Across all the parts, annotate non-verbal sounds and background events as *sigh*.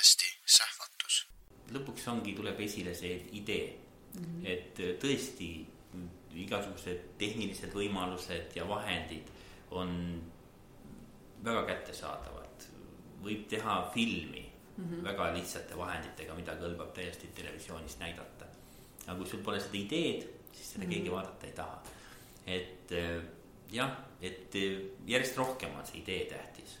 podcasti Sähvatus. lõpuks ongi, tuleb esile see idee mm, -hmm. et tõesti igasugused tehnilised võimalused ja vahendid on väga kättesaadavad. võib teha filmi mm -hmm. väga lihtsate vahenditega, mida kõlbab täiesti televisioonis näidata. aga kui sul pole seda ideed, siis seda mm -hmm. keegi vaadata ei taha. et jah, et järjest rohkem on see idee tähtis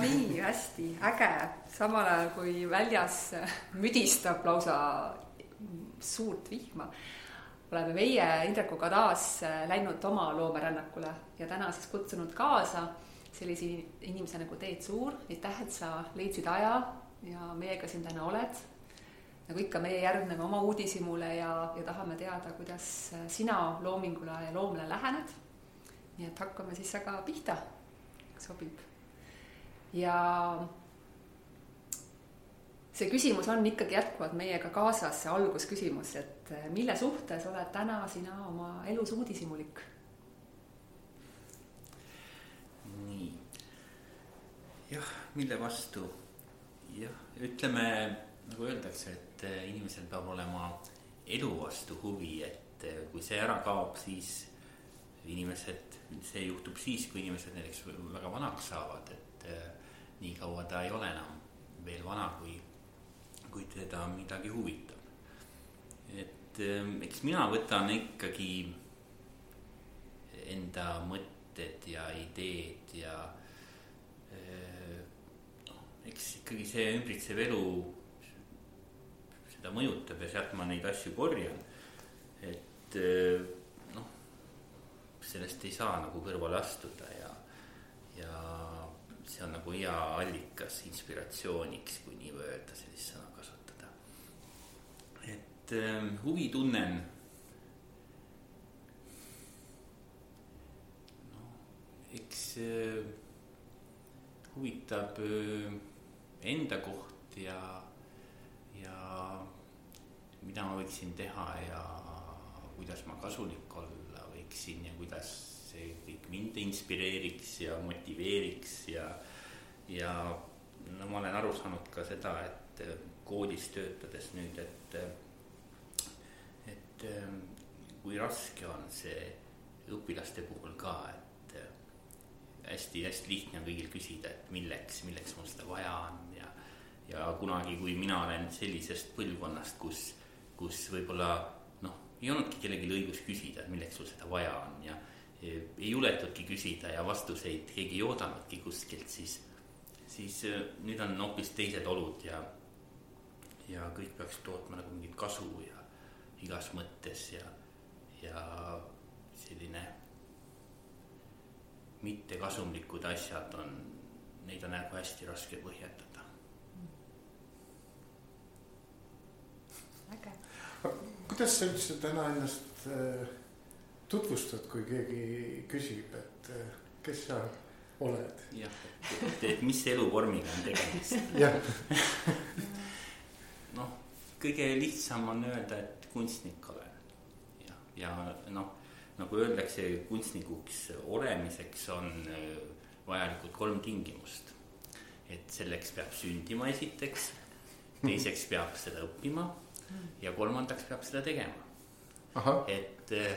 Nii hästi äge, samal ajal kui väljas müdistab lausa suurt vihma, oleme meie Indrekuga taas läinud oma loomerännakule ja täna siis kutsunud kaasa sellise inimese nagu Teet Suur. aitäh, et sa leidsid aja ja meiega siin täna oled. Nagu ikka, meie järgneme oma uudishimule ja, ja tahame teada, kuidas sina loomingule ja loomele lähened. nii et hakkame siis aga pihta, sobib ja see küsimus on ikkagi jätkuvalt meiega kaasas, see algusküsimus, et mille suhtes oled täna sina oma elus uudishimulik? nii, jah, mille vastu? jah, ütleme nagu öeldakse, et eh, inimesel peab olema elu vastu huvi, et eh, kui see ära kaob, siis inimesed, see juhtub siis, kui inimesed näiteks väga vanaks saavad, et nii kaua ta ei ole enam veel vana, kui, kui teda midagi huvitab. et eks mina võtan ikkagi enda mõtted ja ideed ja noh, eks ikkagi see ümbritsev elu seda mõjutab ja sealt ma neid asju korjan. et äh, noh, sellest ei saa nagu kõrvale astuda ja, ja see on nagu hea allikas inspiratsiooniks, kui nii öelda, sellist sõna kasutada. et äh, huvi tunnen. no eks äh, huvitab enda koht ja, ja mida ma võiksin teha ja kuidas ma kasulik olla võiksin ja kuidas see kõik mind inspireeriks ja motiveeriks ja, ja no ma olen aru saanud ka seda, et äh, koolis töötades nüüd, et, äh, et äh, kui raske on see õpilaste puhul ka, et hästi-hästi lihtne on kõigil küsida, et milleks, milleks mul seda vaja on ja, kunagi, kui mina olen sellisest põlvkonnast, kus, kus võib-olla noh, ei olnudki kellelgi õigus küsida, milleks sul seda vaja on ja ei juletudki küsida ja vastuseid keegi ei oodanudki kuskilt, siis, siis äh, nüüd on hoopis teised olud ja, ja kõik peaks tootma nagu mingit kasu ja igas mõttes ja, ja selline mittekasumlikud asjad on, neid on nagu hästi raske põhjendada. äge. Kuidas sa üldse täna ennast äh tutvustad, kui keegi küsib, et eh, kes sa oled? jah, et, et mis eluvormiga on tegemist. *laughs* noh, kõige lihtsam on öelda, et kunstnik olen. ja, ja noh, nagu öeldakse, kunstnikuks olemiseks on eh, vajalikud kolm tingimust. et selleks peab sündima esiteks, teiseks peab seda õppima ja kolmandaks peab seda tegema. et eh,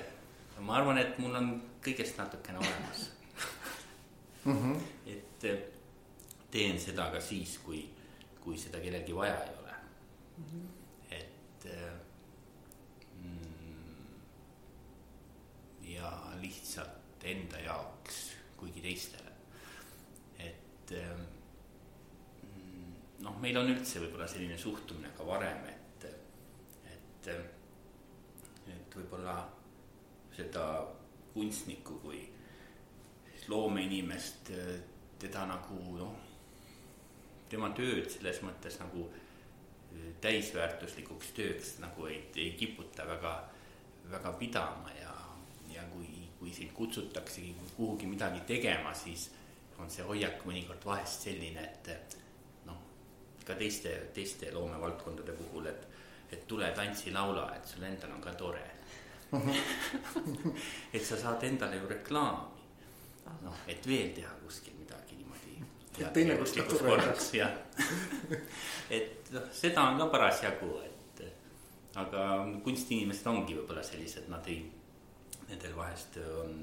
ma arvan, et mul on kõigest natukene olemas *laughs* mm. -hmm. et eh, teen seda ka siis, kui, kui seda kellelgi vaja ei ole mm. -hmm. et eh, mm, ja lihtsalt enda jaoks, kuigi teistele. et eh, noh, meil on üldse võib-olla selline suhtumine ka varem, et, et, et võib-olla seda kunstnikku kui loomeinimest, teda nagu noh, tema tööd selles mõttes nagu täisväärtuslikuks tööks nagu ei, ei kiputa väga, väga pidama ja, ja kui, kui sind kutsutaksegi kuhugi midagi tegema, siis on see hoiak mõnikord vahest selline, et noh, ka teiste, teiste loomevaldkondade puhul, et, et tule tantsi, laula, et sul endal on ka tore. *laughs* Et sa saad endale ju reklaami, noh, et veel teha kuskil midagi niimoodi. *laughs* et noh, seda on ka parasjagu, et aga kunstiinimesed ongi võib-olla sellised, nad ei, nendel vahest on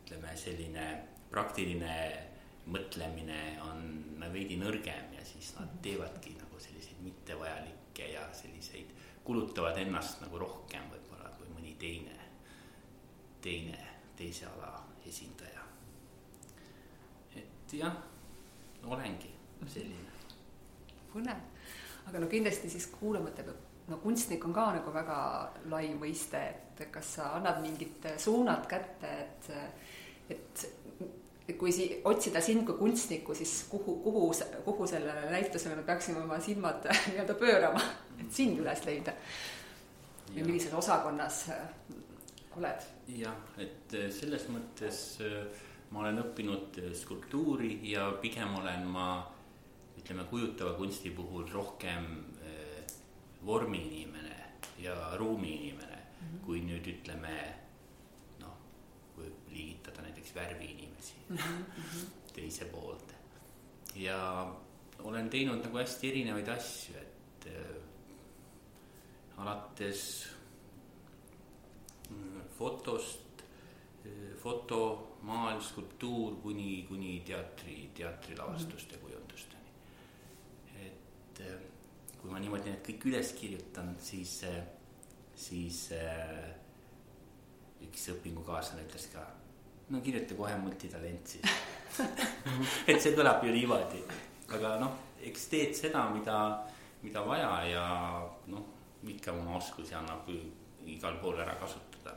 ütleme, selline praktiline mõtlemine on veidi nõrgem ja siis nad mhm. teevadki nagu selliseid mittevajalikke ja selliseid, kulutavad ennast nagu rohkem võib-olla kui mõni teine, teine, teise ala esindaja. et jah, olengi selline. põnev, aga no kindlasti siis kuulamata peab no kunstnik on ka nagu väga lai mõiste, et kas sa annad mingid suunad kätte, et, et kui si-, otsida sind kui kunstnikku, siis kuhu, kuhu, kuhu sellele näitusele me peaksime oma silmad *laughs* nii-öelda pöörama, et sind üles leida? või millises osakonnas äh, oled? jah, et äh, selles mõttes äh, ma olen õppinud skulptuuri ja pigem olen ma ütleme, kujutava kunsti puhul rohkem vormiinimene ja ruumiinimene mm, -hmm. kui nüüd ütleme noh, võib liigitada näiteks värviinimesi mm -hmm. teise poolde. ja olen teinud nagu hästi erinevaid asju, et äh, alates mm, fotost äh,, foto, maal, skulptuur kuni, kuni teatri, teatrilavastuste mm -hmm. kujundusteni. et äh, kui ma niimoodi need kõik üles kirjutan, siis äh,, siis üks õpingukaaslane ütles ka no kirjuta kohe multitalent siis *laughs* et see kõlab ju niimoodi, aga noh, eks teed seda, mida, mida vaja ja noh, ikka oma oskusi annab ju igal pool ära kasutada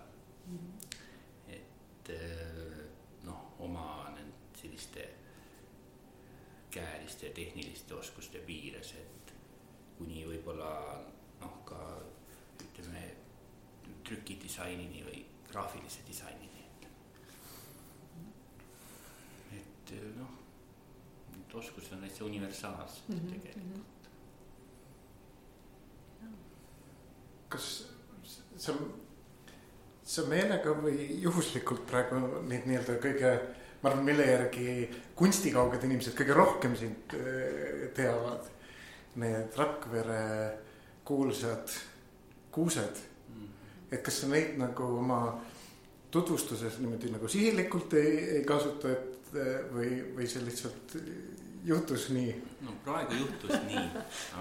mm. -hmm. et eh, noh, oma selliste käeliste ja tehniliste oskuste piires, et kuni võib-olla noh, ka ütleme trükidisainini või graafilise disainini et noh, need oskused on täitsa universaalsed mm -hmm. tegelikult. kas sa, sa meelega või juhuslikult praegu neid nii-öelda kõige, ma arvan, mille järgi kunstikauged inimesed kõige rohkem sind äh, teavad. Need Rakvere kuulsad kuused mm. -hmm. et kas sa neid nagu oma tutvustuses niimoodi nagu sihilikult ei, ei kasuta, et Eh, või, või see lihtsalt juhtus nii? no praegu juhtus nii,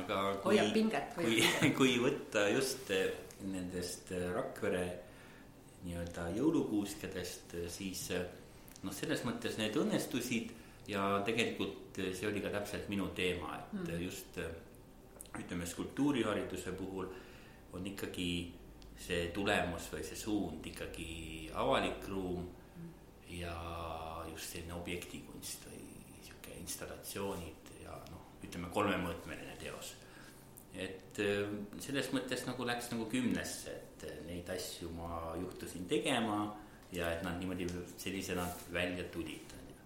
aga *laughs* kui, kui, *laughs* kui võtta just eh, nendest eh, Rakvere nii-öelda jõulukuuskedest, siis noh, selles mõttes need õnnestusid ja tegelikult see oli ka täpselt minu teema, et mm. just ütleme, skulptuurihariduse puhul on ikkagi see tulemus või see suund ikkagi avalik ruum mm. ja just selline objektikunst või sihuke installatsioonid ja noh, ütleme kolmemõõtmeline teos. et äh, selles mõttes nagu läks nagu kümnesse, et äh, neid asju ma juhtusin tegema ja et nad niimoodi sellisena välja tulid, on ju.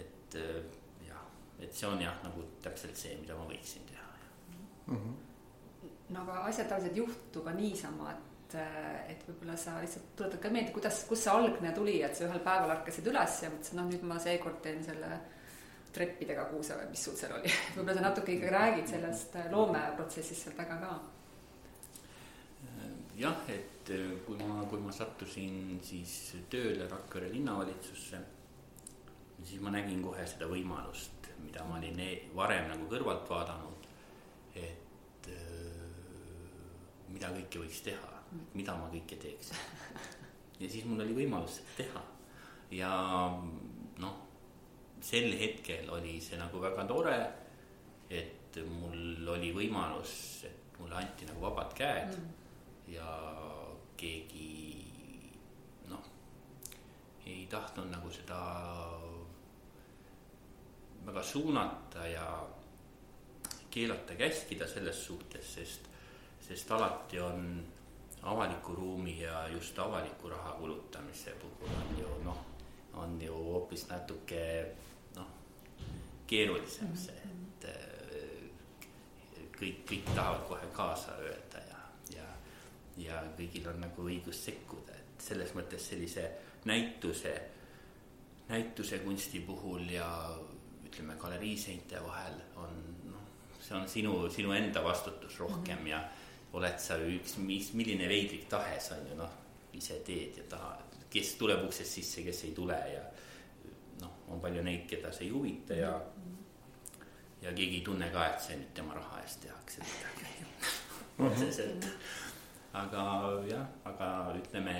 et äh, jah, et see on jah, nagu täpselt see, mida ma võiksin teha mm. -hmm. no aga asjad tavaliselt ei juhtu ka niisama, et et, et võib-olla sa lihtsalt tuletad ka meelde, kuidas, kust see algne tuli, et sa ühel päeval ärkasid üles ja mõtlesid, noh, nüüd ma seekord teen selle treppidega kuuse või mis sul seal oli *laughs* võib-olla sa natuke ikkagi räägid sellest loomeprotsessist seal taga ka. jah, et kui ma, kui ma sattusin siis tööle Rakvere linnavalitsusse, siis ma nägin kohe seda võimalust, mida ma olin e-, varem nagu kõrvalt vaadanud, et mida kõike võiks teha mida ma kõike teeks. ja siis mul oli võimalus seda teha ja noh, sel hetkel oli see nagu väga tore, et et mul oli võimalus, et mulle anti nagu vabad käed mm. ja keegi noh, ei tahtnud nagu seda väga suunata ja keelata, käskida selles suhtes, sest, sest alati on avaliku ruumi ja just avaliku raha kulutamise puhul on ju noh, on ju hoopis natuke noh, keerulisem see, et äh, kõik, kõik tahavad kohe kaasa öelda ja, ja, ja kõigil on nagu õigus sekkuda, et selles mõttes sellise näituse, näituse kunsti puhul ja ütleme, galeriiseinte vahel on noh, see on sinu, sinu enda vastutus rohkem mm -hmm. ja oled sa üks, mis, milline veidrik tahes on ju noh, ise teed ja taha, kes tuleb uksest sisse, kes ei tule ja noh, on palju neid, keda see ei huvita ja ja keegi ei tunne ka, et see nüüd tema raha eest tehakse midagi otseselt. aga jah, aga ütleme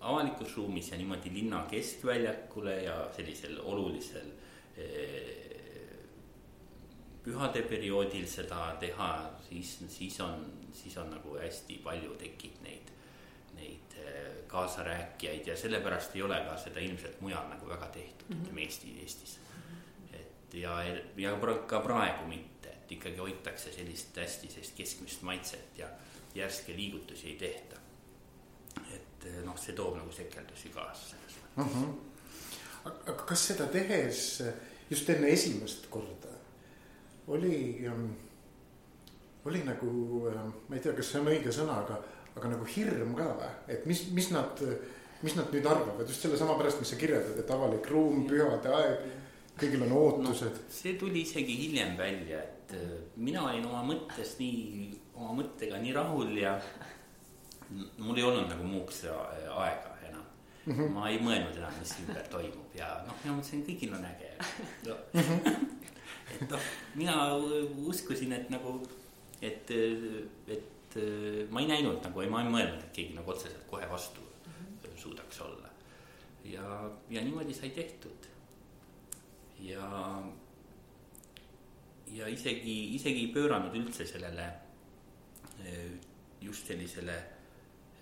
avalikus ruumis ja niimoodi linna keskväljakule ja sellisel olulisel eh, pühade perioodil seda teha, siis, siis on, siis on nagu hästi palju tekib neid, neid eh, kaasarääkijaid ja sellepärast ei ole ka seda ilmselt mujal nagu väga tehtud mm, -hmm. ütleme Eesti, Eestis. et ja, ja ka praegu mitte, et ikkagi hoitakse sellist hästi sellist keskmist maitset ja järske liigutusi ei tehta et eh, noh, see toob nagu sekeldusi kaasa selles mõttes uh. -huh. aga kas seda tehes just enne esimest korda oli, ähm, oli nagu, ähm, ma ei tea, kas see on õige sõna, aga, aga nagu hirm ka või, et mis, mis nad, mis nad nüüd arvavad just sellesama pärast, mis sa kirjeldad, et avalik ruum, pühade aeg, kõigil on ootused no,. see tuli isegi hiljem välja, et äh, mina olin oma mõttes nii, oma mõttega nii rahul ja mul ei olnud nagu muuks aega enam mm. -hmm. ma ei mõelnud enam, mis ümber toimub ja noh, mina mõtlesin, kõigil on äge *laughs* no. Et *laughs* noh, mina uskusin, et nagu, et, et ma ei näinud nagu, ma ei mõelnud, et keegi nagu otseselt kohe vastu -hmm. suudaks olla. ja, ja niimoodi sai tehtud. ja, ja isegi, isegi ei pööranud üldse sellele just sellisele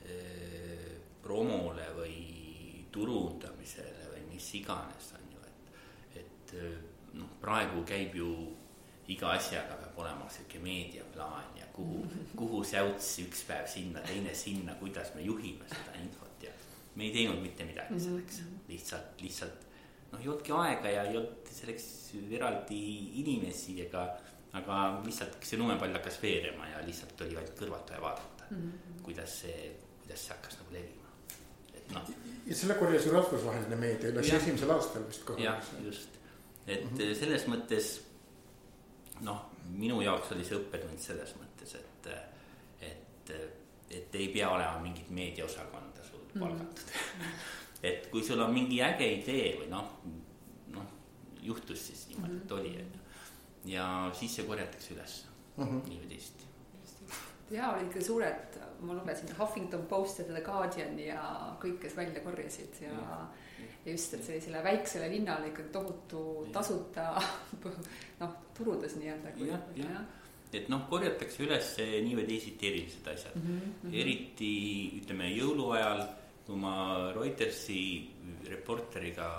Eh, promole või turundamisele või mis iganes, on ju, et, et noh, praegu käib ju iga asjaga peab olema sihuke meediaplaan ja kuhu, kuhu säuts üks päev sinna, teine sinna, kuidas me juhime seda infot ja me ei teinud mitte midagi mhm. selleks, lihtsalt, lihtsalt noh, ei olnudki aega ja ei olnud selleks eraldi inimesi ega, aga lihtsalt see lumepall hakkas veerema ja lihtsalt oli ainult kõrvalt vaja vaadata mm, -hmm. kuidas see kuidas see hakkas nagu levima, et noh. ja selle korjas ju rahvusvaheline meedia üles esimesel aastal vist kohe. jah, just, et mm -hmm. selles mõttes noh, minu jaoks oli see õppetund selles mõttes, et, et, et ei pea olema mingit meediaosakonda sul mhm. palgatud mm. *laughs* -hmm. et kui sul on mingi äge idee või noh, noh juhtus siis niimoodi mm, -hmm. et oli, on ju. ja siis see korjatakse üles mm -hmm. nii või teisiti ja olid ka suured, ma lugesin Huffington Post ja The Guardian ja kõik, kes välja korjasid ja, ja, ja just, et sellisele väiksele linnale ikka tohutu tasuta *laughs* noh, turudes nii-öelda. jah, jah, et noh, korjatakse üles nii või teisiti erilised asjad mm, -hmm. eriti ütleme jõuluajal, kui ma Reutersi reporteriga,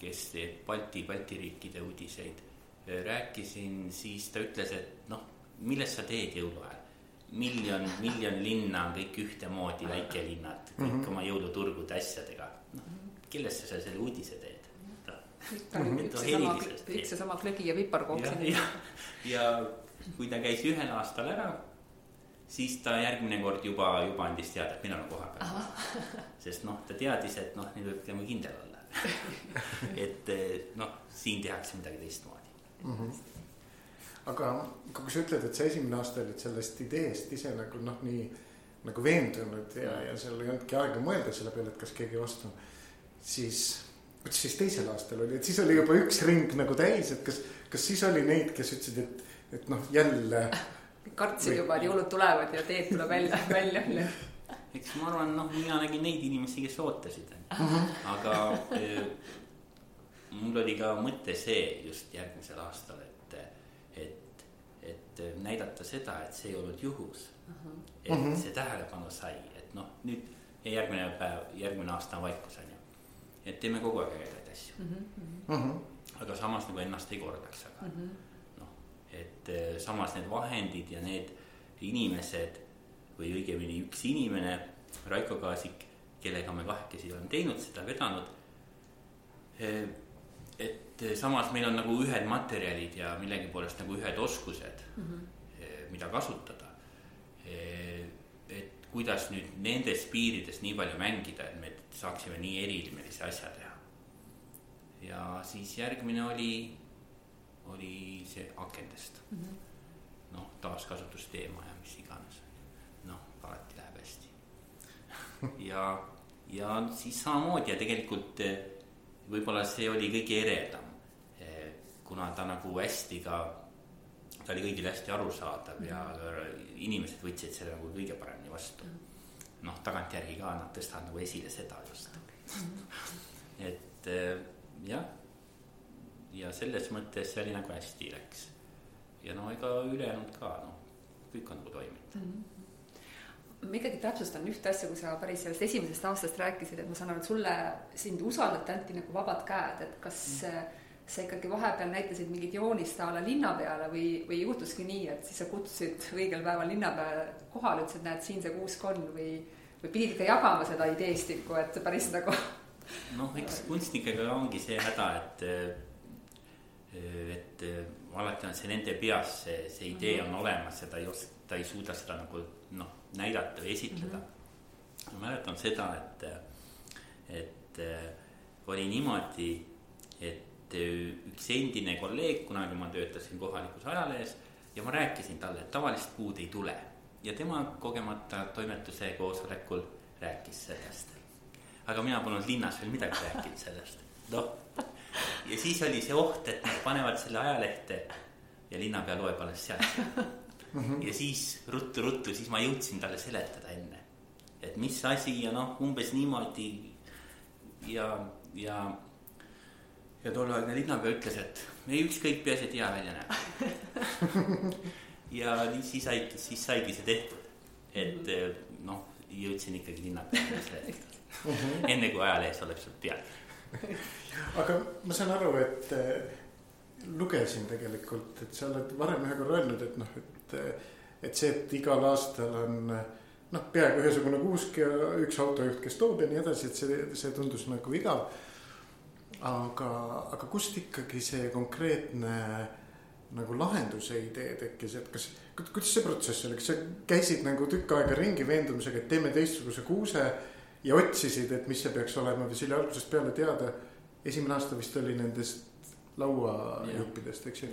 kes teeb Balti, Balti riikide uudiseid, rääkisin, siis ta ütles, et noh, millest sa teed jõuluajal miljon, miljon linna on kõik ühtemoodi väikelinnad, kõik mm -hmm. oma jõuluturgude asjadega. Kellesse sa selle uudise teed? *laughs* kõik seesama klõgi ja piparkook siin. ja, ja kui ta käis ühel aastal ära, siis ta järgmine kord juba, juba andis teada, et mina olen kohapeal. *laughs* sest noh, ta teadis, et noh, nüüd võib tema kindel olla *laughs* et noh, siin tehakse midagi teistmoodi mm. -hmm aga, aga kui sa ütled, et sa esimene aasta olid sellest ideest ise nagu noh, nii nagu veendunud ja, ja seal ei olnudki aega mõelda selle peale, et kas keegi vastu on. Siis, kuidas siis teisel aastal oli, et siis oli juba üks ring nagu täis, et kas, kas siis oli neid, kes ütlesid, et, et noh, jälle. *laughs* kartsid või... juba, et jõulud tulevad ja teed tuleb välja, välja, *laughs* välja. eks ma arvan, noh, mina nägin neid inimesi, kes ootasid uh, -huh. aga mul oli ka mõte see just järgmisel aastal, et, et, et näidata seda, et see ei olnud juhus uh. -huh. et uh -huh. see tähelepanu sai, et noh, nüüd järgmine päev, järgmine aasta on vaikus. Et teeme kogu aeg ägedaid asju. Uh -huh. aga samas nagu ennast ei kordaks, aga uh -huh. noh, et eh, samas need vahendid ja need inimesed või õigemini üks inimene, Raiko Kaasik, kellega me kahekesi oleme teinud seda, vedanud eh, et samas meil on nagu ühed materjalid ja millegi poolest nagu ühed oskused mm, -hmm. mida kasutada. Eh, et kuidas nüüd nendes piirides nii palju mängida, et me saaksime nii eriilmelise asja teha. ja siis järgmine oli, oli see akendest mm -hmm.. noh, taaskasutusteema ja mis iganes. noh, alati läheb hästi *laughs* ja, ja siis samamoodi ja tegelikult võib-olla see oli kõige eredam. Eh, kuna ta nagu hästi ka, ta oli kõigile hästi arusaadav ja inimesed võtsid selle nagu kõige paremini vastu. Noh, tagantjärgi ka nad tõstavad nagu esile seda just. et eh, jah, ja selles mõttes see oli nagu hästi läks. ja no ega ülejäänud ka noh, kõik on nagu toiminud mm. -hmm ma ikkagi täpsustan ühte asja, kui sa päris sellest esimesest aastast rääkisid, et ma saan aru, et sulle, sind usaldati, anti nagu vabad käed, et kas mm. Sa ikkagi vahepeal näitasid mingit joonist a la linna peale või, või juhtuski nii, et siis sa kutsusid õigel päeval linnapea kohale, ütlesid, näed, siin see kuusk on või, või pidid ka jagama seda ideestikku, et päris nagu. *laughs* noh, eks kunstnikega ongi see häda, et, et alati on see nende peas, see, see idee on olemas ja ta ei oska, ta ei suuda seda nagu noh näidata või esitleda mm. -hmm. ma mäletan seda, et, et oli niimoodi, et üks endine kolleeg, kunagi ma töötasin kohalikus ajalehes ja ma rääkisin talle, et tavalist kuud ei tule ja tema kogemata toimetuse koosolekul rääkis sellest. aga mina polnud linnas veel midagi rääkinud sellest, noh. ja siis oli see oht, et nad panevad selle ajalehte ja linnapea loeb alles sealt. -hmm. ja siis ruttu-ruttu, siis ma jõudsin talle seletada enne, et mis asi ja noh, umbes niimoodi. ja, ja, ja tolleaegne linnapea ütles, et ei ükskõik, peaasi, et hea välja näeb *laughs* ja siis saigi, siis saigi see tehtud, et -hmm. noh, jõudsin ikkagi linnapeale -hmm. enne kui ajalehes oleks sealt *laughs* peal aga ma saan aru, et lugesin tegelikult, et sa oled varem ühe korra öelnud, et noh, et et, et see, et igal aastal on noh, peaaegu ühesugune kuusk ja üks autojuht, kes toob ja nii edasi, et see, see tundus nagu igav. Aga, aga kust ikkagi see konkreetne nagu lahenduse idee tekkis, et kas, kuidas see protsess oli, kas sa käisid nagu tükk aega ringi veendumusega, et teeme teistsuguse kuuse ja otsisid, et mis see peaks olema või see oli algusest peale teada. esimene aasta vist oli nendest lauajuppidest, eks ju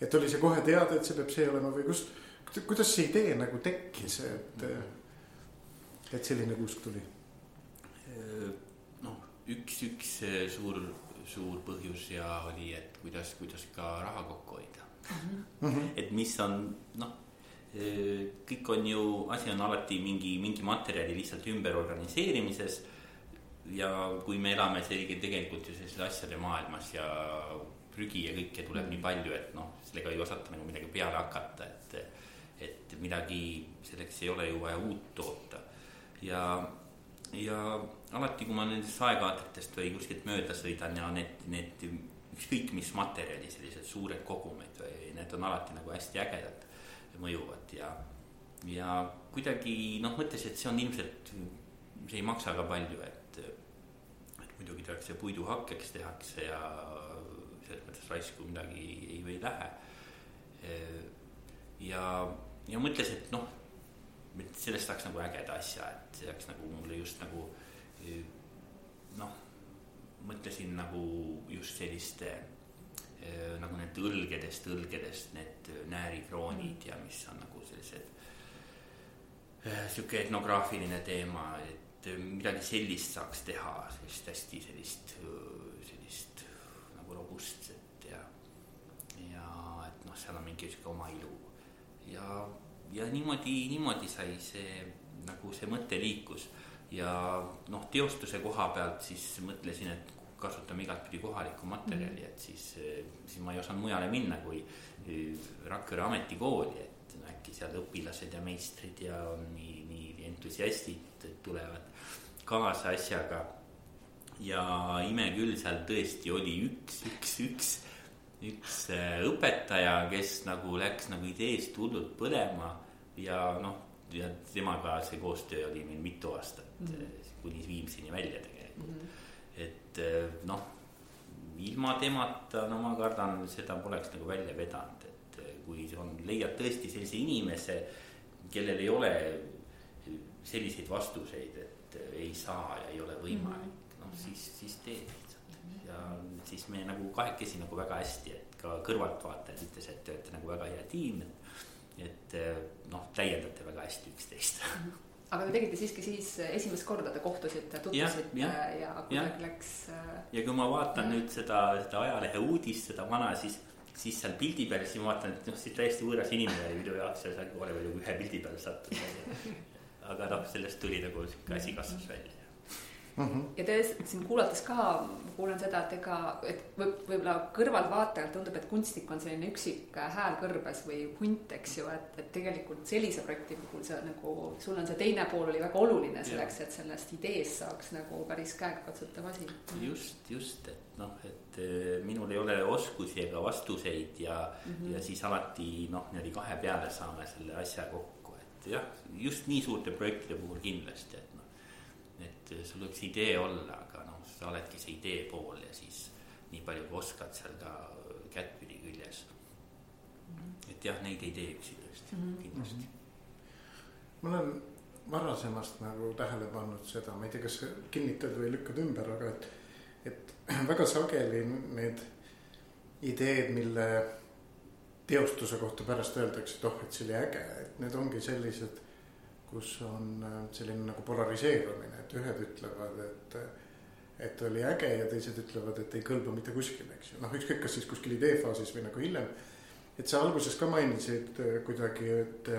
et oli see kohe teada, et see peab see olema või kust, kuidas see idee nagu tekkis, et, et selline kuusk tuli? Üks, üks suur, suur põhjus ja oli, et kuidas, kuidas ka raha kokku hoida mm. -hmm. et mis on noh, kõik on ju, asi on alati mingi, mingi materjali lihtsalt ümberorganiseerimises ja kui me elame selge tegelikult ju sellises asjade maailmas ja prügi ja kõike tuleb nii palju, et noh, sellega ei osata nagu midagi peale hakata, et. et midagi, selleks ei ole ju vaja uut toota ja, ja alati, kui ma nendest aeg-ajatest või kuskilt mööda sõidan ja need, need ükskõik mis materjali, sellised suured kogumid või need on alati nagu hästi ägedad, mõjuvad ja. ja kuidagi noh, mõtlesin, et see on ilmselt, see ei maksa ka palju, et, et muidugi tehakse puiduhakkeks tehakse ja selles mõttes raisku midagi ei, ei lähe. ja, ja mõtles, et noh, sellest saaks nagu ägeda asja, et see oleks nagu mulle just nagu noh, mõtlesin nagu just selliste nagu need õlgedest, õlgedest need näärikroonid ja mis on nagu sellised sihuke etnograafiline teema, et midagi sellist saaks teha, sellist hästi sellist nagu robustset ja, ja et noh, seal on mingi sihuke oma ilu. ja, ja niimoodi, niimoodi sai see nagu see mõte liikus ja noh, teostuse koha pealt siis mõtlesin, et kasutame igatpidi kohalikku materjali, et siis, siis ma ei osanud mujale minna kui Rakvere ametikooli, et äkki seal õpilased ja meistrid ja nii, nii entusiastid tulevad kaasa asjaga. ja ime küll, seal tõesti oli üks, üks, üks, üks õpetaja, kes nagu läks nagu ideest hullult põlema ja noh, ja temaga see koostöö oli meil mitu aastat mm, -hmm. kuni Viimsini välja tegelikult mm. -hmm et eh, noh, ilma temata, no ma kardan, seda poleks nagu välja vedanud, et kui on, leiad tõesti sellise inimese, kellel ei ole selliseid vastuseid, et ei saa ja ei ole võimalik mm, -hmm. noh siis, siis teed ja siis me nagu kahekesi nagu väga hästi, et ka kõrvaltvaatajad ütles, et te olete nagu väga hea tiim, et et noh, täiendate väga hästi üksteist *laughs* aga te tegite siiski siis esimest korda te kohtusite, tutvusite ja, ja, ja kuidagi läks. Äh, ja kui ma vaatan ja. nüüd seda, seda ajalehe uudist, seda vana, siis, siis seal pildi peal, siis ma vaatan, et noh, siis täiesti võõras inimene oli minu jaoks ja seal oleme ju ühe pildi peale sattunud. *laughs* aga noh, sellest tuli nagu sihuke asi kasvas välja mm. -hmm. ja tõesti siin kuulates ka, kuulen seda, et ega, et võib, võib-olla kõrvaltvaatajal tundub, et kunstnik on selline üksik hääl kõrbes või hunt, eks ju, et, et tegelikult sellise projekti puhul see nagu, sul on see teine pool oli väga oluline selleks, et sellest ideest saaks nagu päris käegakatsutav asi. just, just, et noh, et eh, minul ei ole oskusi ega vastuseid ja mm, -hmm. ja siis alati noh, niimoodi kahe peale saame selle asja kokku, et jah, just nii suurte projektide puhul kindlasti, et et sul võiks idee olla, aga noh, sa oledki see idee pool ja siis nii palju kui oskad seal ka kättpidi küljes mm. -hmm. et jah, neid ei tee üksi tõesti mm, -hmm. kindlasti mm. -hmm. ma olen varasemast nagu tähele pannud seda, ma ei tea, kas kinnitad või lükkad ümber, aga et, et *clears throat* väga sageli need ideed, mille teostuse kohta pärast öeldakse, et oh, et see oli äge, et need ongi sellised kus on äh, selline nagu polariseerumine, et ühed ütlevad, et, et oli äge ja teised ütlevad, et ei kõlba mitte kuskile, eks ju, noh, ükskõik, kas siis kuskil ideefaasis või nagu hiljem. et sa alguses ka mainisid äh, kuidagi, et,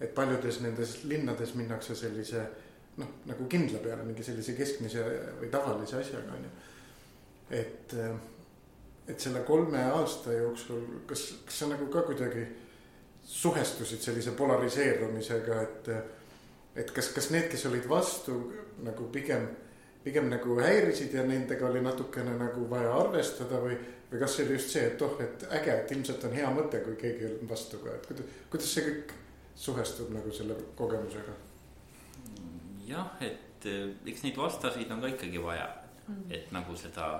et paljudes nendes linnades minnakse sellise noh, nagu kindla peale mingi sellise keskmise või tavalise asjaga on ju. et, äh, et selle kolme aasta jooksul, kas, kas sa nagu ka kuidagi suhestusid sellise polariseerumisega, et et kas, kas need, kes olid vastu nagu pigem, pigem nagu häirisid ja nendega oli natukene nagu vaja arvestada või, või kas see oli just see, et oh, et äge, et ilmselt on hea mõte, kui keegi on vastu ka, et kuidas, kuidas see kõik suhestub nagu selle kogemusega? jah, et eh, eks neid vastaseid on ka ikkagi vaja mm., et nagu seda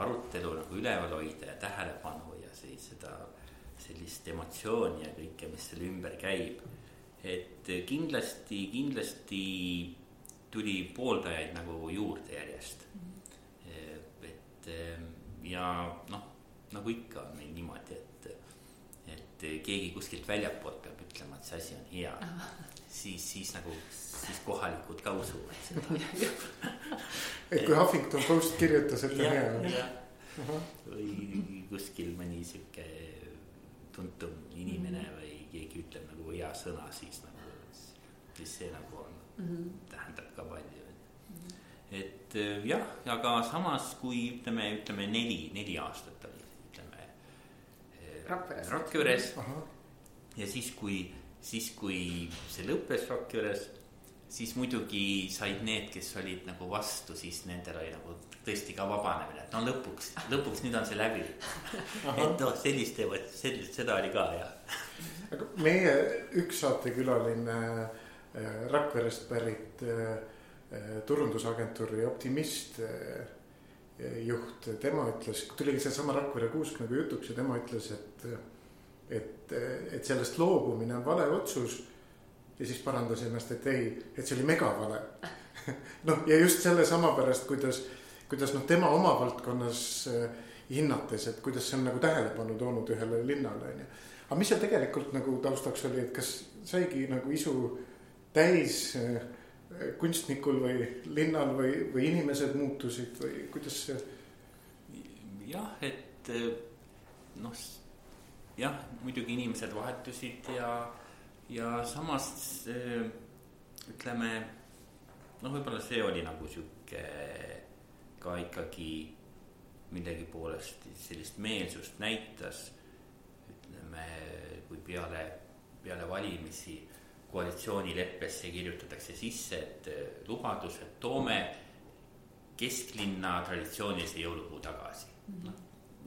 arutelu nagu üleval hoida ja tähelepanu ja siis seda sellist emotsiooni ja kõike, mis selle ümber käib et kindlasti, kindlasti tuli pooldajaid nagu juurde järjest mm. -hmm. et ja noh, nagu ikka on meil niimoodi, et, et keegi kuskilt väljapoolt peab ütlema, et see asi on hea ah.. siis, siis nagu, siis kohalikud ka usuvad seda *laughs* et kui Huffington Post kirjutas, et on hea. või kuskil mõni sihuke tuntum inimene -hmm. või keegi ütleb nagu hea sõna, siis nagu, siis see nagu on mm, -hmm. tähendab ka palju mm. -hmm. et äh, jah, aga samas, kui ütleme, ütleme neli, neli aastat oli, ütleme. Äh, Rakveres. Rakveres ja siis, kui, siis kui see lõppes Rakveres siis muidugi said need, kes olid nagu vastu, siis nendel oli nagu tõesti ka vabanemine, et no lõpuks, lõpuks nüüd on see läbi. et noh, sellist sellist, seda oli ka jah meie üks saatekülaline äh, Rakverest pärit äh, äh, turundusagentuuri Optimist juht, tema ütles, tuligi seesama Rakvere kuusk nagu jutuks ja tema ütles, et, et, et sellest loobumine on vale otsus. ja siis parandas ennast, et ei, et see oli megavale *laughs* noh, ja just sellesama pärast, kuidas, kuidas noh, tema oma valdkonnas hinnates, et kuidas see on nagu tähelepanu toonud ühele linnale on ju aga mis seal tegelikult nagu taustaks oli, et kas saigi nagu isu täis äh, kunstnikul või linnal või, või inimesed muutusid või kuidas see? jah, et äh, noh, jah, muidugi inimesed vahetusid ja, ja samas äh, ütleme noh, võib-olla see oli nagu sihuke ka ikkagi millegi poolest sellist meelsust näitas. Ütleme, kui peale, peale valimisi koalitsioonileppesse kirjutatakse sisse, et eh, lubadus, et toome kesklinna traditsioonilise jõulupuu tagasi. Noh,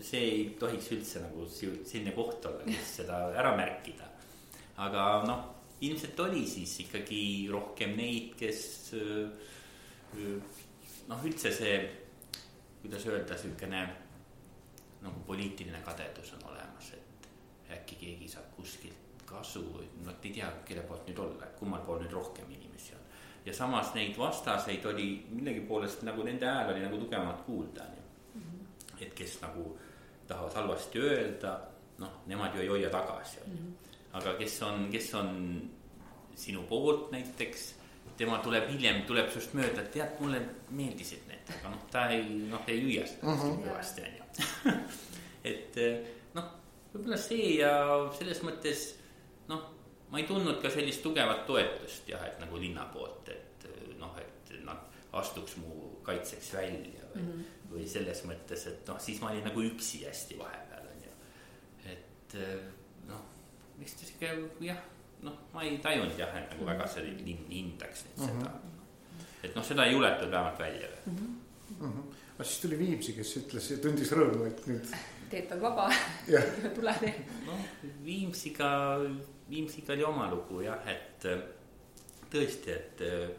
see ei tohiks üldse nagu selline koht olla, kus seda ära märkida. aga noh, ilmselt oli siis ikkagi rohkem neid, kes noh, üldse see, kuidas öelda, siukene nagu poliitiline kadedus on olemas, äkki keegi saab kuskilt kasu, noh, ei tea, kelle poolt nüüd olla, kummal pool nüüd rohkem inimesi on. ja samas neid vastaseid oli millegipoolest nagu nende hääl oli nagu tugevamalt kuulda, on ju. Mhm. et kes nagu tahavad halvasti öelda, noh, nemad ju ei hoia tagasi, on ju. Mhm. aga kes on, kes on sinu poolt näiteks, tema tuleb hiljem, tuleb sinust mööda, et tead, mulle meeldisid need, aga noh, ta ei, noh, ei hüüa seda -hmm. kõvasti, on ju. *laughs* et noh, võib-olla see ja selles mõttes noh, ma ei tundnud ka sellist tugevat toetust jah, et nagu linna poolt, et noh, et nad astuks mu kaitseks välja või mm, -hmm. või selles mõttes, et noh, siis ma olin nagu üksi hästi vahepeal on ju. et noh, vist sihuke jah, noh, ma ei tajunud jah, et nagu väga see linn hindaks nüüd mm -hmm. seda. et noh, seda ei juletud vähemalt välja mm. -hmm. Mm -hmm. aga siis tuli Viimsi, kes ütles, tundis rõõmu, et nüüd. Teed on vaba *laughs* tule tee. noh, Viimsiga Viimsiga oli oma lugu jah, et äh, tõesti, et äh,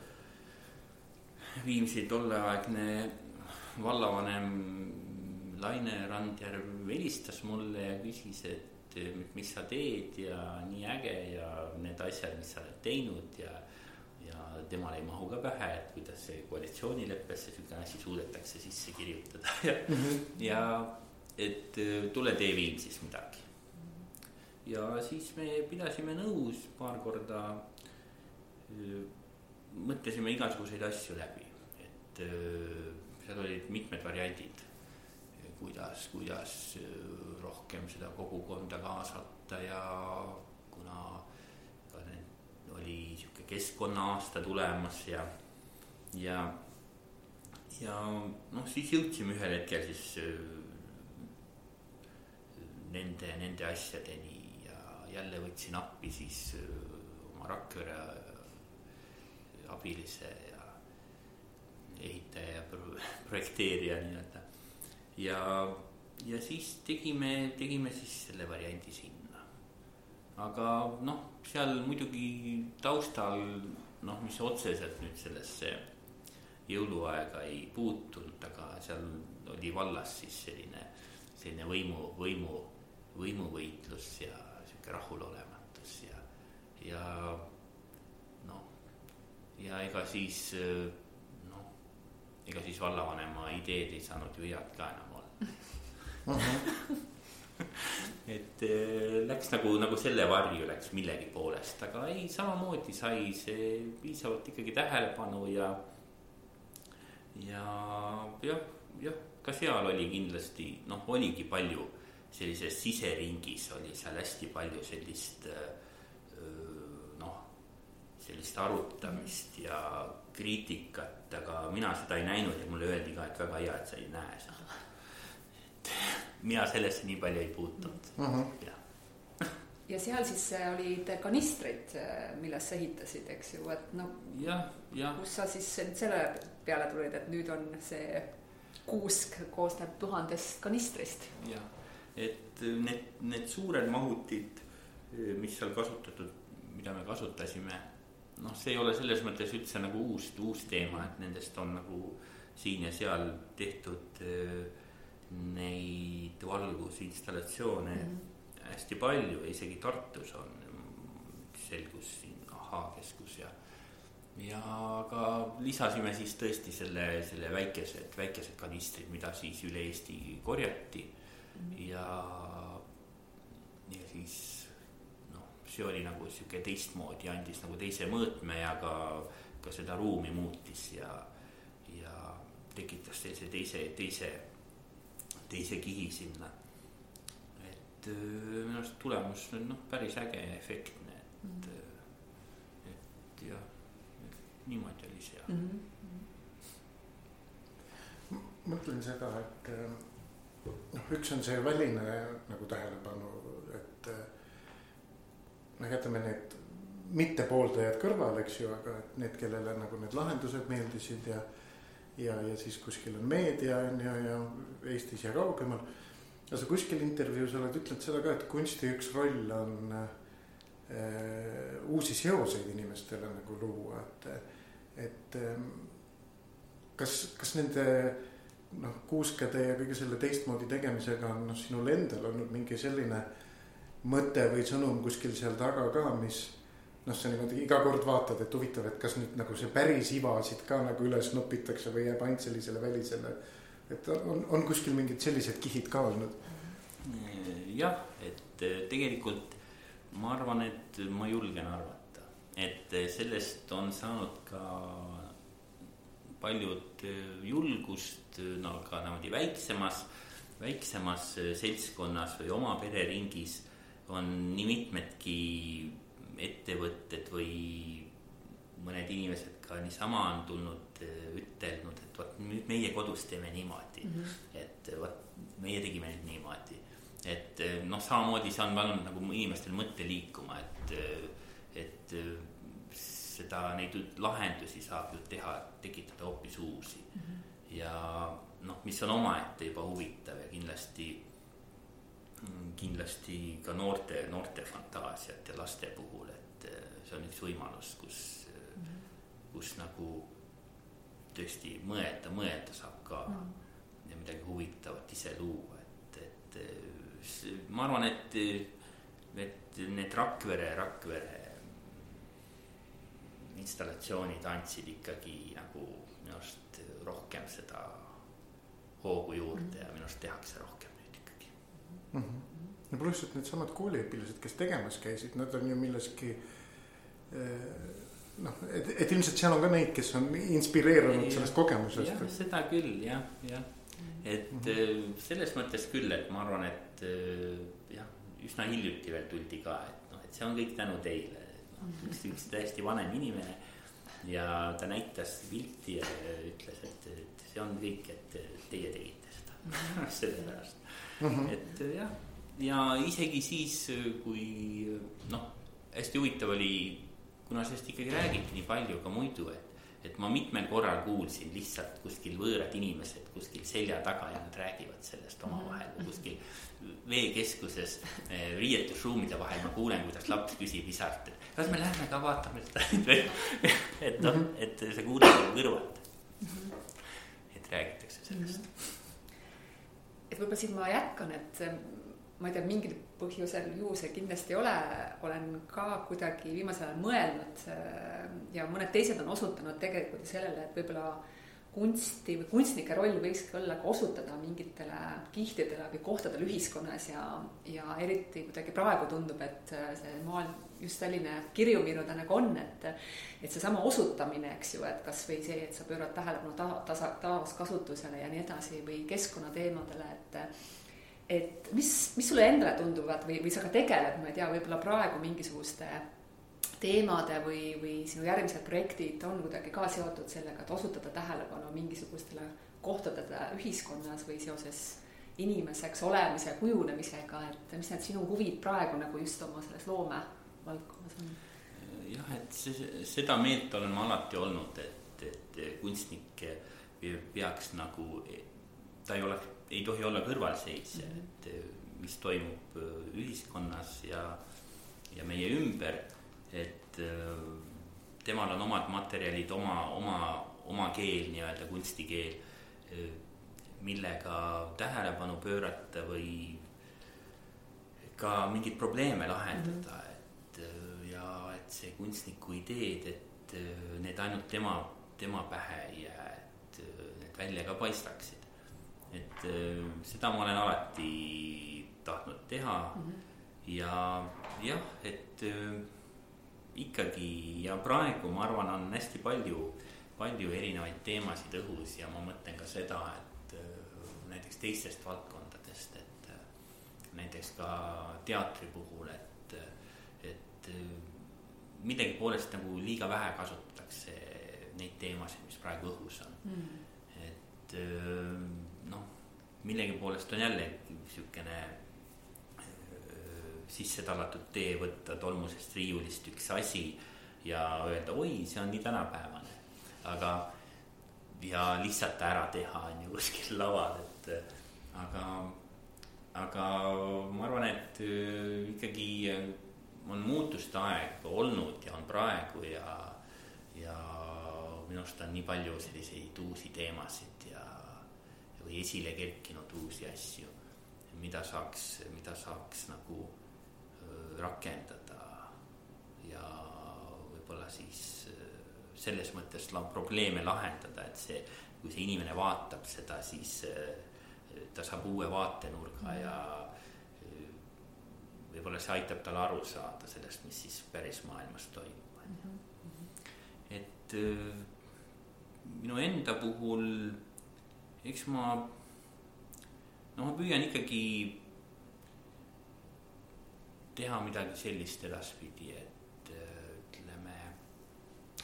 Viimsi tolleaegne vallavanem Laine Randjärv helistas mulle ja küsis, et äh, mis sa teed ja nii äge ja need asjad, mis sa oled teinud ja. ja temale ei mahu ka pähe, et kuidas see koalitsioonileppesse sihuke asi suudetakse sisse kirjutada *laughs* ja mm, -hmm. ja et tule tee Viimsis midagi ja siis me pidasime nõus paar korda. mõtlesime igasuguseid asju läbi, et seal olid mitmed variandid, kuidas, kuidas rohkem seda kogukonda kaasata ja kuna ka need oli sihuke keskkonnaaasta tulemas ja, ja, ja noh, siis jõudsime ühel hetkel siis nende, nende asjadeni jälle võtsin appi siis äh, oma Rakvere äh, abilise ja ehitaja ja *laughs* projekteerija nii-öelda. ja, ja siis tegime, tegime siis selle variandi sinna. aga noh, seal muidugi taustal noh, mis otseselt nüüd sellesse jõuluaega ei puutunud, aga seal oli vallas siis selline, selline võimu, võimu, võimuvõitlus ja sihuke rahulolematus ja, ja noh, ja ega siis noh, ega siis vallavanema ideed ei saanud ju head ka enam olla *laughs* et äh, läks nagu, nagu selle varju läks millegi poolest, aga ei, samamoodi sai see piisavalt ikkagi tähelepanu ja. ja jah, jah, ka seal oli kindlasti noh, oligi palju sellises siseringis oli seal hästi palju sellist noh, sellist arutamist ja kriitikat, aga mina seda ei näinud ja mulle öeldi ka, et väga hea, et sa ei näe seda. et *laughs* mina sellesse nii palju ei puutunud uh, mhm. -huh. jah *laughs* ja seal siis olid kanistrid, milles sa ehitasid, eks ju, et noh. jah, jah. kus sa siis selle peale tulid, et nüüd on see kuusk koosneb tuhandest kanistrist. jah et need, need suured mahutid, mis seal kasutatud, mida me kasutasime. noh, see ei ole selles mõttes üldse nagu uus, uus teema, et nendest on nagu siin ja seal tehtud neid valgusinstallatsioone mm -hmm. hästi palju, isegi Tartus on, selgus siin ahhaa-keskus ja ja ka lisasime siis tõesti selle, selle väikesed, väikesed kanistrid, mida siis üle Eesti korjati ja, ja siis noh, see oli nagu sihuke teistmoodi, andis nagu teise mõõtme ja ka, ka seda ruumi muutis ja, ja tekitas sellise teise, teise, teise kihi sinna. et minu arust tulemus on noh, päris äge ja efektne, et mm, et jah, niimoodi oli see mm. -hmm. mõtlen seda, et noh, üks on see väline nagu tähelepanu, et noh, jätame need mittepooldajad kõrvale, eks ju, aga et need, kellele nagu need lahendused meeldisid ja ja, ja siis kuskil on meedia on ju, ja Eestis ja kaugemal. aga sa kuskil intervjuus oled ütelnud seda ka, et kunsti üks roll on äh, uusi seoseid inimestele nagu luua, et, et äh, kas, kas nende noh, kuuskede ja kõige selle teistmoodi tegemisega on noh, sinul endal olnud mingi selline mõte või sõnum kuskil seal taga ka, mis noh, sa niimoodi iga kord vaatad, et huvitav, et kas nüüd nagu see päris iva siit ka nagu üles nopitakse või jääb ainult sellisele välisele. et on, on kuskil mingid sellised kihid ka olnud? jah, et tegelikult ma arvan, et ma julgen arvata, et sellest on saanud ka paljud julgust no ka niimoodi väiksemas, väiksemas seltskonnas või oma pereringis on nii mitmedki ettevõtted või mõned inimesed ka niisama on tulnud, ütelnud, et vot nüüd meie kodus teeme niimoodi mm. -hmm. et vot meie tegime nüüd niimoodi. et noh, samamoodi see on pannud nagu inimestel mõtte liikuma, et, et seda, neid lahendusi saab ju teha, tekitada hoopis uusi mm. -hmm. ja noh, mis on omaette juba huvitav ja kindlasti kindlasti ka noorte, noorte fantaasiat ja laste puhul, et eh, see on üks võimalus, kus mm, -hmm. kus nagu tõesti mõelda, mõelda saab ka mm. -hmm. ja midagi huvitavat ise luua, et, et eh, ma arvan, et, et need Rakvere, Rakvere installatsioonid andsid ikkagi nagu minu arust rohkem seda hoogu juurde ja minu arust tehakse rohkem mm. -hmm. ja pluss, et needsamad kooliõpilased, kes tegemas käisid, nad on ju milleski eh, noh, et, et ilmselt seal on ka neid, kes on inspireerunud sellest kogemusest. jah, seda küll jah, jah, et mm -hmm. selles mõttes küll, et ma arvan, et eh, jah, üsna hiljuti veel tuldi ka, et noh, et see on kõik tänu teile. Üks, üks täiesti vanem inimene ja ta näitas pilti ja ütles, et, et see on kõik, et teie tegite seda *laughs* mhm. sellepärast mm. -hmm. et jah, ja isegi siis, kui noh, hästi huvitav oli, kuna sellest ikkagi räägiti nii palju ka muidu, et et ma mitmel korral kuulsin lihtsalt kuskil võõrad inimesed kuskil selja taga ja nad räägivad sellest omavahel või kuskil veekeskuses äh, riietusruumide vahel ma kuulen, kuidas laps küsib isalt, et kas me lähme ka vaatame seda *laughs* et noh, mhm. et sa kuuled kõrvalt. Mhm. et räägitakse sellest. -hmm et võib-olla siin ma jätkan, et ähm, ma ei tea, mingil põhjusel, ju see kindlasti ei ole, olen ka kuidagi viimasel ajal mõelnud äh, ja mõned teised on osutanud tegelikult sellele, et võib-olla kunsti või kunstnike roll võikski olla ka osutada mingitele kihtidele või kohtadele ühiskonnas ja, ja eriti kuidagi praegu tundub, et äh, see maailm just selline kirjumiru ta nagu on, et et seesama osutamine, eks ju, et kasvõi see, et sa pöörad tähelepanu ta-, tasa, taaskasutusele ja nii edasi või keskkonnateemadele, et et mis, mis sulle endale tunduvad või, või sa ka tegeled, ma ei tea, võib-olla praegu mingisuguste teemade või, või sinu järgmised projektid on kuidagi ka seotud sellega, et osutada tähelepanu mingisugustele kohtadele ühiskonnas või seoses inimeseks olemise kujunemisega, et mis need sinu huvid praegu nagu just oma selles loome valdkonnas on? jah, et see, seda meelt olen ma alati olnud, et, et kunstnik peaks nagu, ta ei ole, ei tohi olla kõrvalseisja mm, -hmm. et mis toimub ühiskonnas ja, ja meie ümber, et temal on omad materjalid, oma, oma, oma keel, nii-öelda kunstikeel, millega tähelepanu pöörata või ka mingeid probleeme lahendada mm, -hmm see kunstniku ideed, et äh, need ainult tema, tema pähe ei jää, et äh, need välja ka paistaksid. et äh, seda ma olen alati tahtnud teha mm. -hmm. ja jah, et ikkagi ja praegu ma arvan, on hästi palju, palju erinevaid teemasid õhus ja ma mõtlen ka seda, et näiteks teistest valdkondadest, et näiteks ka teatri puhul, et, et millegi poolest nagu liiga vähe kasutatakse neid teemasid, mis praegu õhus on. Mm.. et noh, millegi poolest on jälle niisugune sisse tallatud tee võtta tolmusest riiulist üks asi ja öelda, oi, see on nii tänapäevane. aga, ja lihtsalt ära teha on ju *laughs* kuskil laval, et aga, aga ma arvan, et ikkagi on muutuste aeg olnud ja on praegu ja, ja minu arust on nii palju selliseid uusi teemasid ja, või esile kerkinud uusi asju, mida saaks, mida saaks nagu rakendada ja võib-olla siis selles mõttes probleeme lahendada, et see, kui see inimene vaatab seda, siis ta saab uue vaatenurga ja võib-olla see aitab tal aru saada sellest, mis siis päris maailmas toimub mm. -hmm. et minu enda puhul, eks ma, no ma püüan ikkagi teha midagi sellist edaspidi, et ütleme,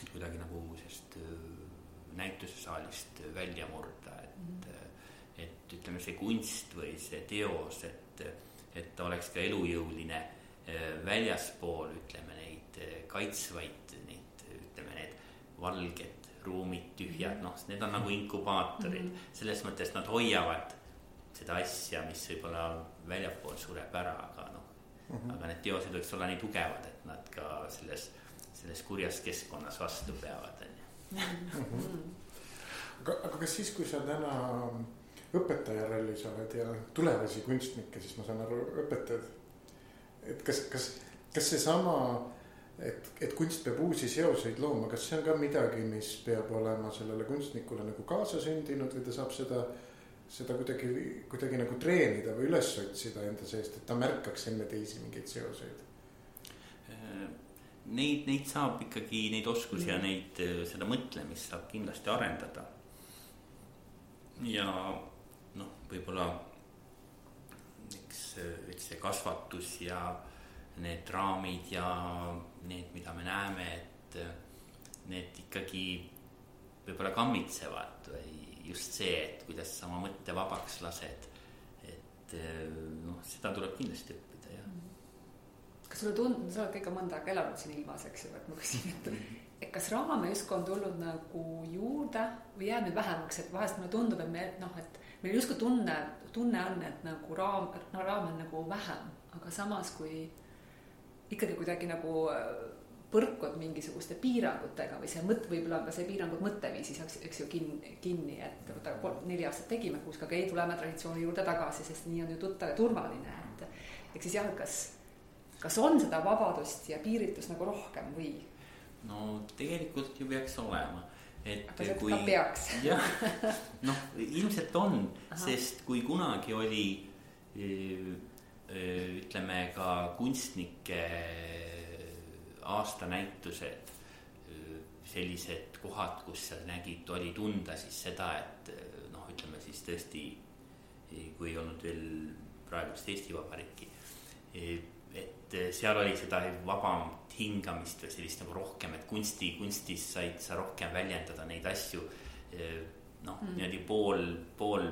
et kuidagi nagu sellest näitusesaalist välja murda, et -hmm. et ütleme, see kunst või see teos, et, et ta oleks ka elujõuline väljaspool, ütleme neid kaitsvaid, neid, ütleme need valged ruumid, tühjad, noh, need on nagu inkubaatorid mm, -hmm. selles mõttes nad hoiavad seda asja, mis võib-olla väljapool sureb ära, aga noh. -hmm. aga need teosed võiks olla nii tugevad, et nad ka selles, selles kurjas keskkonnas vastu peavad, on ju. Mhm. aga, aga kas siis, kui sa täna õpetaja rollis oled ja tulevasi kunstnikke, siis ma saan aru, õpetad. et kas, kas, kas seesama, et, et kunst peab uusi seoseid looma, kas see on ka midagi, mis peab olema sellele kunstnikule nagu kaasasündinud või ta saab seda seda kuidagi, kuidagi nagu treenida või üles otsida enda seest, et ta märkaks enne teisi mingeid seoseid? Neid, neid saab ikkagi, neid oskusi ja neid, seda mõtlemist saab kindlasti arendada. ja noh, võib-olla eks, eks see kasvatus ja need raamid ja need, mida me näeme, et need ikkagi võib-olla kammitsevad või just see, et kuidas sa oma mõtte vabaks lased. et eh, noh, seda tuleb kindlasti õppida, jah. kas sulle tundub, sa oled ikka mõnda aega elanud siin ilmas, eks ju, et ma küsin, et et kas raame justkui on tulnud nagu juurde või jääb neid vähemaks, et vahest mulle tundub, et me noh, et meil justkui tunne, tunne on, et nagu raam no,, raame on nagu vähem, aga samas kui ikkagi kuidagi nagu põrkud mingisuguste piirangutega või see mõte, võib-olla ka see piirangud mõtteviisis, eks, eks ju kinni, kinni, et võta kolm, neli aastat tegime kuusk, aga ei, tuleme traditsiooni juurde tagasi, sest nii on ju tuttav ja turvaline, et. ehk siis jah, et kas, kas on seda vabadust ja piiritlust nagu rohkem või? no tegelikult ju peaks olema, et. aga see kui... peaks. *laughs* jah, noh, ilmselt on, sest kui kunagi oli ütleme ka kunstnike aastanäitused, sellised kohad, kus sa nägid, oli tunda siis seda, et noh, ütleme siis tõesti, kui ei olnud veel praegust Eesti Vabariiki. et seal oli seda vabamat hingamist või sellist nagu rohkem, et kunsti, kunstis said sa rohkem väljendada neid asju. noh mm., niimoodi pool, pool,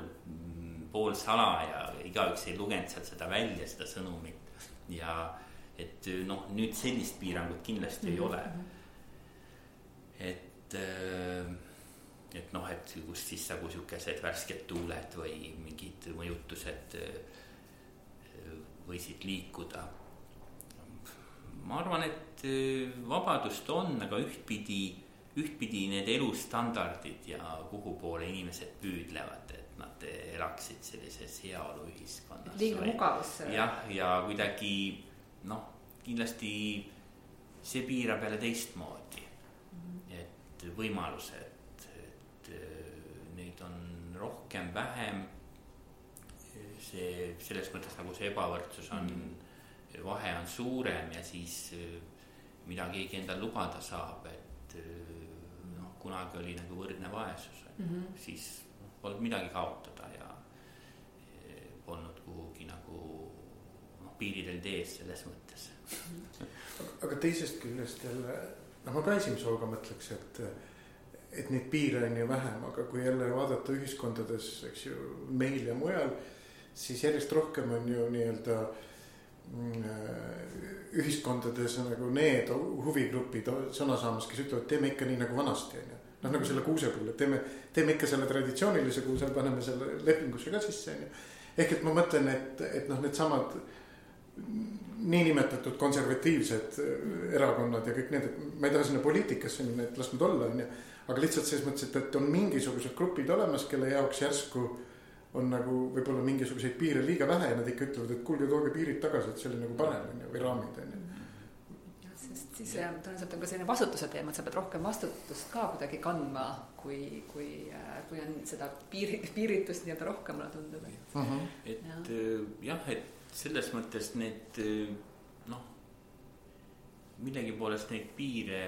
poolsalaja, igaüks ei lugenud sealt seda välja, seda sõnumit ja et eh, noh, nüüd sellist piirangut kindlasti mm -hmm. ei ole. Mhm. et, eh, et noh, et kus siis nagu sihukesed värsked tuuled või mingid mõjutused eh, võisid liikuda. ma arvan, et vabadust on, aga ühtpidi, ühtpidi need elustandardid ja kuhu poole inimesed püüdlevad, et nad elaksid sellises heaoluühiskonnas. liiga mugavusse. jah, ja kuidagi noh, kindlasti see piirab jälle teistmoodi mm. -hmm. et võimalused, et neid on rohkem, vähem. see selles mõttes nagu see ebavõrdsus on mm, -hmm. vahe on suurem ja siis mida keegi endale lubada saab, et noh, kunagi oli nagu võrdne vaesus mm, -hmm. siis polnud midagi kaotada ja polnud kuhugi nagu piiridel tees selles mõttes. aga teisest küljest jälle, noh, ma ka esimese hooga mõtleks, et, et neid piire on ju vähem, aga kui jälle vaadata ühiskondades, eks ju, meil ja mujal, siis järjest rohkem on ju nii-öelda mm, ühiskondades nagu need huvigrupid sõna saamas, kes ütlevad, teeme ikka nii nagu vanasti, on ju. noh, nagu selle kuuse puhul, et teeme, teeme ikka selle traditsioonilise kuuse, paneme selle lepingusse ka sisse, on ju. ehk et ma mõtlen, et, et noh, needsamad niinimetatud konservatiivsed erakonnad ja kõik need, et ma ei taha sinna poliitikasse minna, et las nad olla, on ju aga lihtsalt selles mõttes, et, et on mingisugused grupid olemas, kelle jaoks järsku on nagu võib-olla mingisuguseid piire liiga vähe ja nad ikka ütlevad, et kuulge, tooge piirid tagasi, et see oli nagu parem on ju, või raamid on ju sest siis tõenäoliselt on ka selline vastutuse teema, et sa pead rohkem vastutust ka kuidagi kandma, kui, kui, kui on seda piiri, piiritust nii-öelda rohkem, mulle tundub uh. -huh. et ja. jah, et selles mõttes need noh, millegi poolest neid piire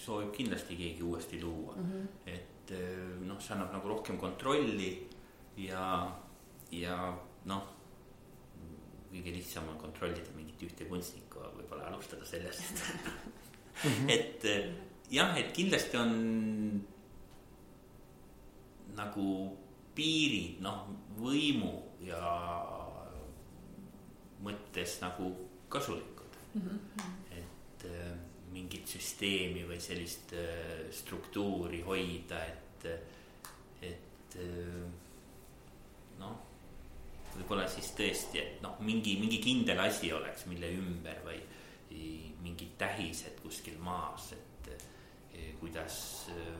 soovib kindlasti keegi uuesti luua mm. -hmm. et eh, noh, see annab nagu rohkem kontrolli ja, ja noh, kõige lihtsam on kontrollida mingit ühte kunstnikku, võib-olla alustada sellest mm. -hmm. *laughs* et eh, jah, et kindlasti on nagu piirid noh, võimu ja mõttes nagu kasulikud mm. -hmm. et eh, mingit süsteemi või sellist äh, struktuuri hoida, et, et äh, noh, võib-olla siis tõesti, et noh, mingi, mingi kindel asi oleks, mille ümber või mingid tähised kuskil maas, et äh, kuidas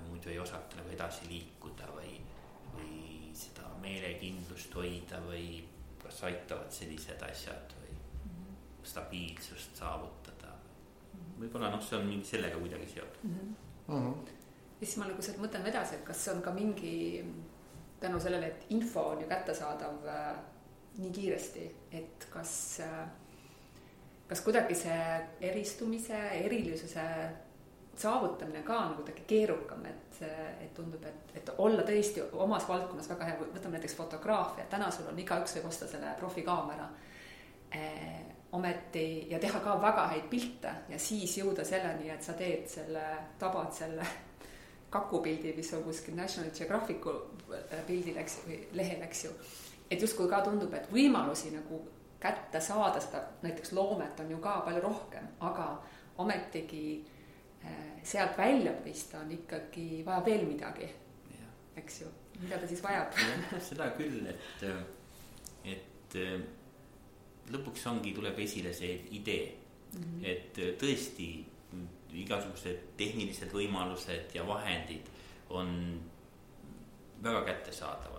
muidu ei osata nagu edasi liikuda või, või seda meelekindlust hoida või kas aitavad sellised asjad või stabiilsust saavutada võib-olla noh, see on mingi sellega kuidagi seotud mm. -hmm. Mm -hmm. ja siis ma nagu sealt mõtlen edasi, et kas on ka mingi tänu sellele, et info on ju kättesaadav äh, nii kiiresti, et kas äh,, kas kuidagi see eristumise, erilisuse saavutamine ka on kuidagi keerukam, et, et tundub, et, et olla tõesti omas valdkonnas väga hea, võtame näiteks fotograafia, täna sul on igaüks võib osta selle profikaamera eh, ometi ja teha ka väga häid pilte ja siis jõuda selleni, et sa teed selle, tabad selle kakupildi, mis on kuskil National Geographicu pildil, eks või lehel, eks ju. et justkui ka tundub, et võimalusi nagu kätte saada seda näiteks loomet on ju ka palju rohkem, aga ometigi sealt välja paista on ikkagi vaja veel midagi, eks ju, mida ta siis vajab. seda küll, et, et lõpuks ongi, tuleb esile see idee mm, -hmm. et äh, tõesti igasugused tehnilised võimalused ja vahendid on väga kättesaadavad.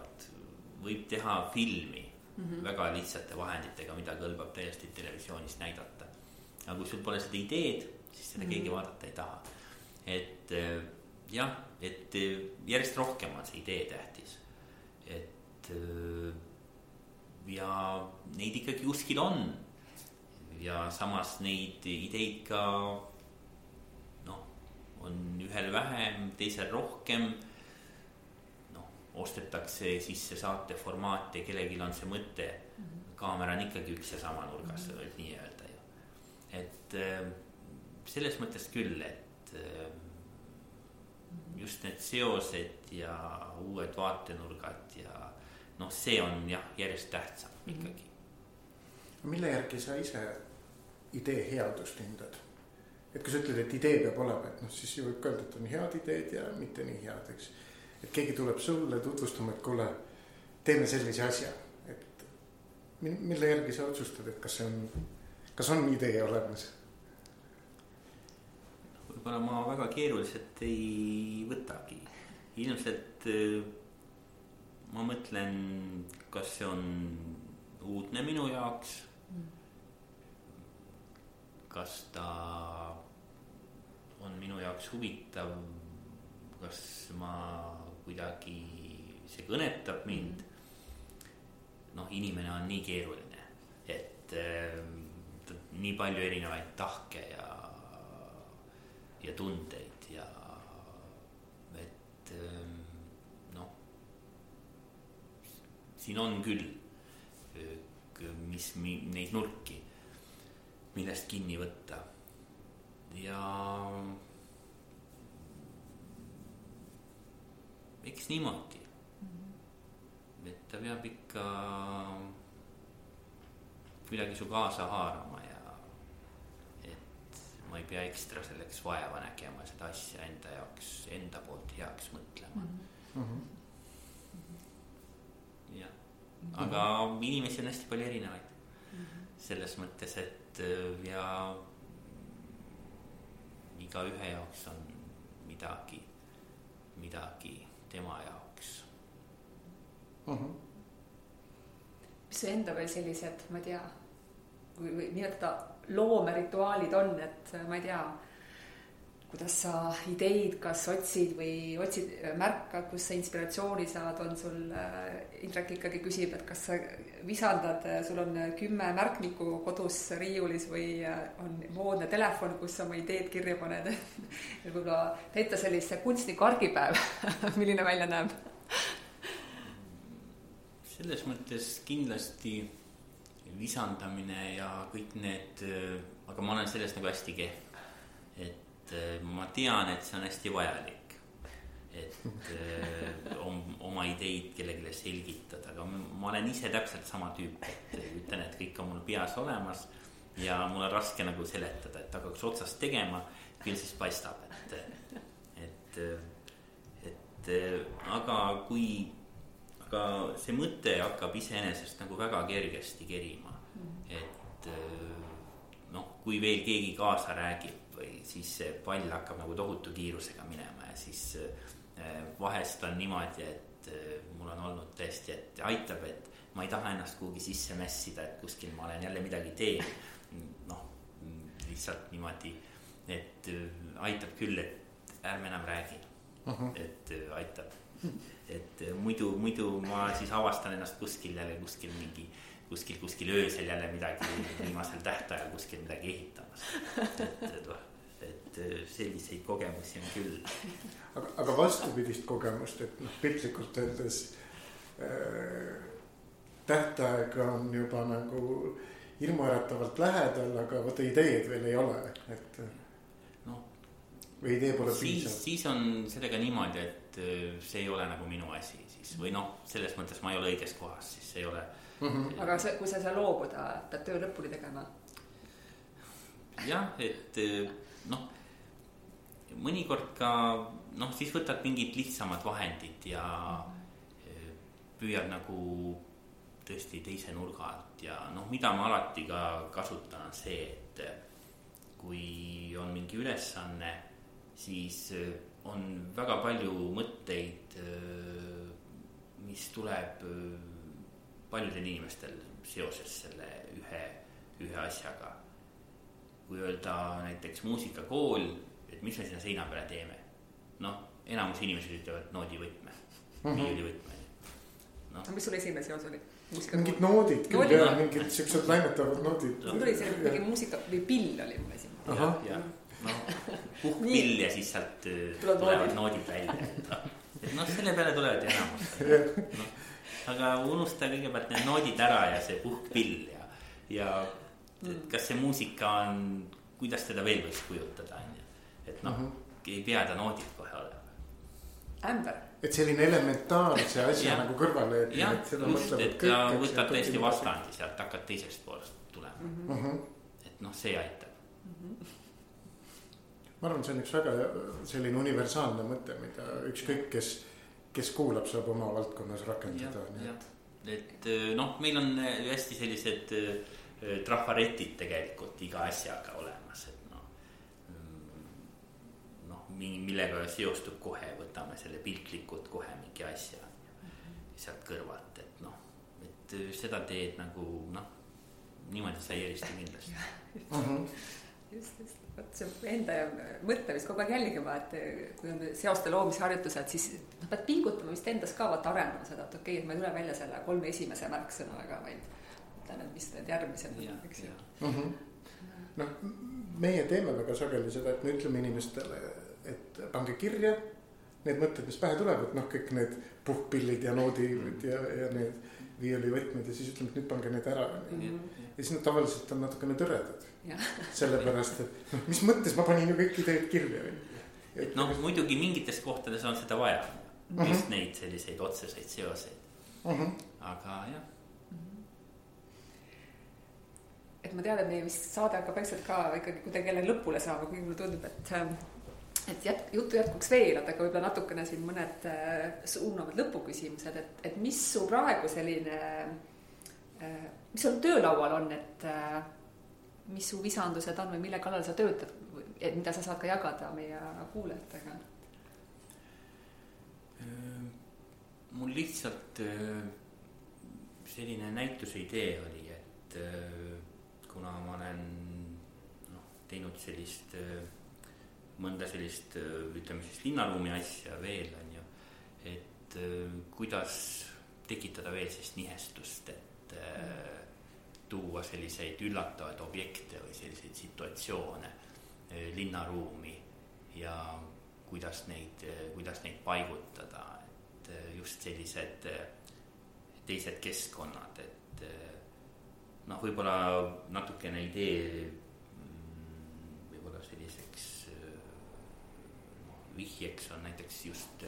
võib teha filmi mm -hmm. väga lihtsate vahenditega, mida kõlbab täiesti televisioonis näidata. aga kui sul pole seda ideed, siis seda mm keegi vaadata ei taha. et äh, jah, et äh, järjest rohkem on see idee tähtis, et ja neid ikkagi kuskil on. ja samas neid ideid ka noh, on ühel vähem, teisel rohkem. noh, ostetakse sisse saate formaat ja kellelgi on see mõte mm. -hmm. kaamera on ikkagi üks ja sama nurgas mm -hmm. nii-öelda ju. et selles mõttes küll, et äh, just need seosed ja uued vaatenurgad ja noh, see on jah, järjest tähtsam mm -hmm. ikkagi. mille järgi sa ise idee headust hindad? et kui sa ütled, et idee peab olema, et noh, siis ju võib ka öelda, et on head ideed ja mitte nii head, eks. et keegi tuleb sulle tutvustama, et kuule, teeme sellise asja, et mille järgi sa otsustad, et kas see on, kas on idee olemas? Võib-olla ma väga keeruliselt ei võtagi, ilmselt ma mõtlen, kas see on uudne minu jaoks. kas ta on minu jaoks huvitav, kas ma kuidagi, see kõnetab mind. noh, inimene on nii keeruline, et äh, nii palju erinevaid tahke ja, ja tundeid ja et äh, siin on küll, mis neid nurki, millest kinni võtta ja eks niimoodi. et ta peab ikka kuidagi su kaasa haarama ma ei pea ekstra selleks vaeva nägema seda asja enda jaoks, enda poolt heaks mõtlema mm. -hmm. jah, aga inimesi on hästi palju erinevaid mm -hmm. selles mõttes, et ja igaühe jaoks on midagi, midagi tema jaoks uh. -huh. mis su enda veel sellised, ma ei tea, kui või nimetada loomerituaalid on, et ma ei tea kuidas sa ideid kas otsid või otsid, märkad, kust sa inspiratsiooni saad, on sul, äh, Indrek ikkagi küsib, et kas sa visandad, sul on kümme märkmikku kodus riiulis või äh, on moodne telefon, kus sa oma ideed kirja paned *laughs* võib-olla täita sellise kunstniku argipäev *laughs* milline välja näeb? selles mõttes kindlasti visandamine ja kõik need, aga ma olen selles nagu hästi kehv. et äh, ma tean, et see on hästi vajalik et äh, om, oma ideid kellelegi selgitada, aga ma olen ise täpselt sama tüüp, et ütlen, et kõik on mul peas olemas. ja mul on raske nagu seletada, et hakkaks otsast tegema, küll siis paistab, et, et, et aga kui, aga see mõte hakkab iseenesest nagu väga kergesti kerima, et noh, kui veel keegi kaasa räägib või siis see pall hakkab nagu tohutu kiirusega minema ja siis Äh, vahest on niimoodi, et äh, mul on olnud tõesti, et aitab, et ma ei taha ennast kuhugi sisse mässida, et kuskil ma olen jälle midagi teen. noh, lihtsalt niimoodi, et äh, aitab küll, et ärme enam räägi uh. -huh. et aitab, et muidu, muidu ma siis avastan ennast kuskil jälle kuskil mingi kuskil, kuskil öösel jälle midagi viimasel tähtajal kuskil midagi ehitamas. et, et et selliseid kogemusi on küll. aga, aga vastupidist kogemust, et noh, piltlikult öeldes äh, tähtaeg on juba nagu hirmuäratavalt lähedal, aga vaata ideed veel ei ole, et. Või idee pole piisav. siis on sellega niimoodi, et äh, see ei ole nagu minu asi siis või noh, selles mõttes ma ei ole õiges kohas, siis ei ole mm. -hmm. aga see, kui sa ei saa loobuda, pead töö lõpuni tegema. jah, et äh, noh mõnikord ka noh, siis võtad mingid lihtsamad vahendid ja eh, püüad nagu tõesti teise nurga alt ja noh, mida ma alati ka kasutan, on see, et kui on mingi ülesanne, siis eh, on väga palju mõtteid, eh, mis tuleb paljudel inimestel seoses selle ühe, ühe asjaga. kui öelda näiteks muusikakool et mis me sinna seina peale teeme. noh, enamus inimesed ütlevad noodivõtme mm -hmm., viiulivõtme no.. mis sul esimene seos oli? mingid noodid küll ja mingid siuksed laimetavad noodid no,. mul tuli selline mingi muusika või pill oli mul esimene. Noh *laughs* puhkpill ja siis sealt äh, tulevad noodid välja, et noh, selle peale tulevad enamus *laughs* no, aga unusta kõigepealt need noodid ära ja see puhkpill ja, ja et kas see muusika on, kuidas teda veel võiks kujutada, on ju et noh mm -hmm. ei pea ta noodid kohe olema. ämber. et selline elementaarse asja nagu kõrvale jah, just, et ta võtab täiesti vastandi sealt, hakkad teisest poolest tulema mm. -hmm. et noh, see aitab mm. Ma arvan, see on üks väga selline universaalne mõte, mida ükskõik, kes, kes kuulab, saab oma valdkonnas rakendada. et, et noh, meil on hästi sellised trafaretid tegelikult iga asjaga olemas, et millega seostub kohe, võtame selle piltlikult kohe mingi asja sealt kõrvalt, et noh, et seda teed nagu noh, niimoodi sa ei erista kindlasti. -huh. *laughs* just, just, vot see enda mõtlemist kogu aeg jälgima, et kui on seoste loomise harjutused, siis noh, pead pingutama vist endas ka vaata arendama seda, et okei okay,, et ma ei tule välja selle kolme esimese märksõnaga, vaid mõtlen, et mis need järgmised on, eks ju. Mhm. noh, meie teeme väga sageli seda, et me ütleme inimestele et pange kirja need mõtted, mis pähe tulevad, noh, kõik need puhkpillid ja noodid ja, ja need viiulivõtmed ja siis ütleme, et nüüd pange need ära mm. -hmm. Ja siis nad tavaliselt on natukene tõredad. sellepärast, et mis mõttes ma panin ju kõik ideed kirja. et noh, muidugi mingites kohtades on seda vaja just neid selliseid otseseid seoseid mm. -hmm. aga jah et ma tean, et meie vist saade hakkab vaikselt ka ikkagi kuidagi jälle lõpule saama, kuigi mulle tundub, et ähm, et jät-, juttu jätkuks veel, et aga võib-olla natukene siin mõned äh, suunavad lõpuküsimused, et, et mis su praegu selline äh,, mis sul töölaual on, et äh, mis su visandused on või mille kallal sa töötad, et mida sa saad ka jagada meie kuulajatega? Äh, mul lihtsalt äh, selline näituse idee oli, et äh, kuna ma olen noh, teinud sellist, mõnda sellist ütleme siis linnaruumi asja veel on ju. et kuidas tekitada veel sellist nihestust, et tuua selliseid üllatavaid objekte või selliseid situatsioone linnaruumi ja kuidas neid, kuidas neid paigutada, et just sellised teised keskkonnad, et noh, võib-olla natukene idee mm, võib-olla selliseks noh, vihjeks on näiteks just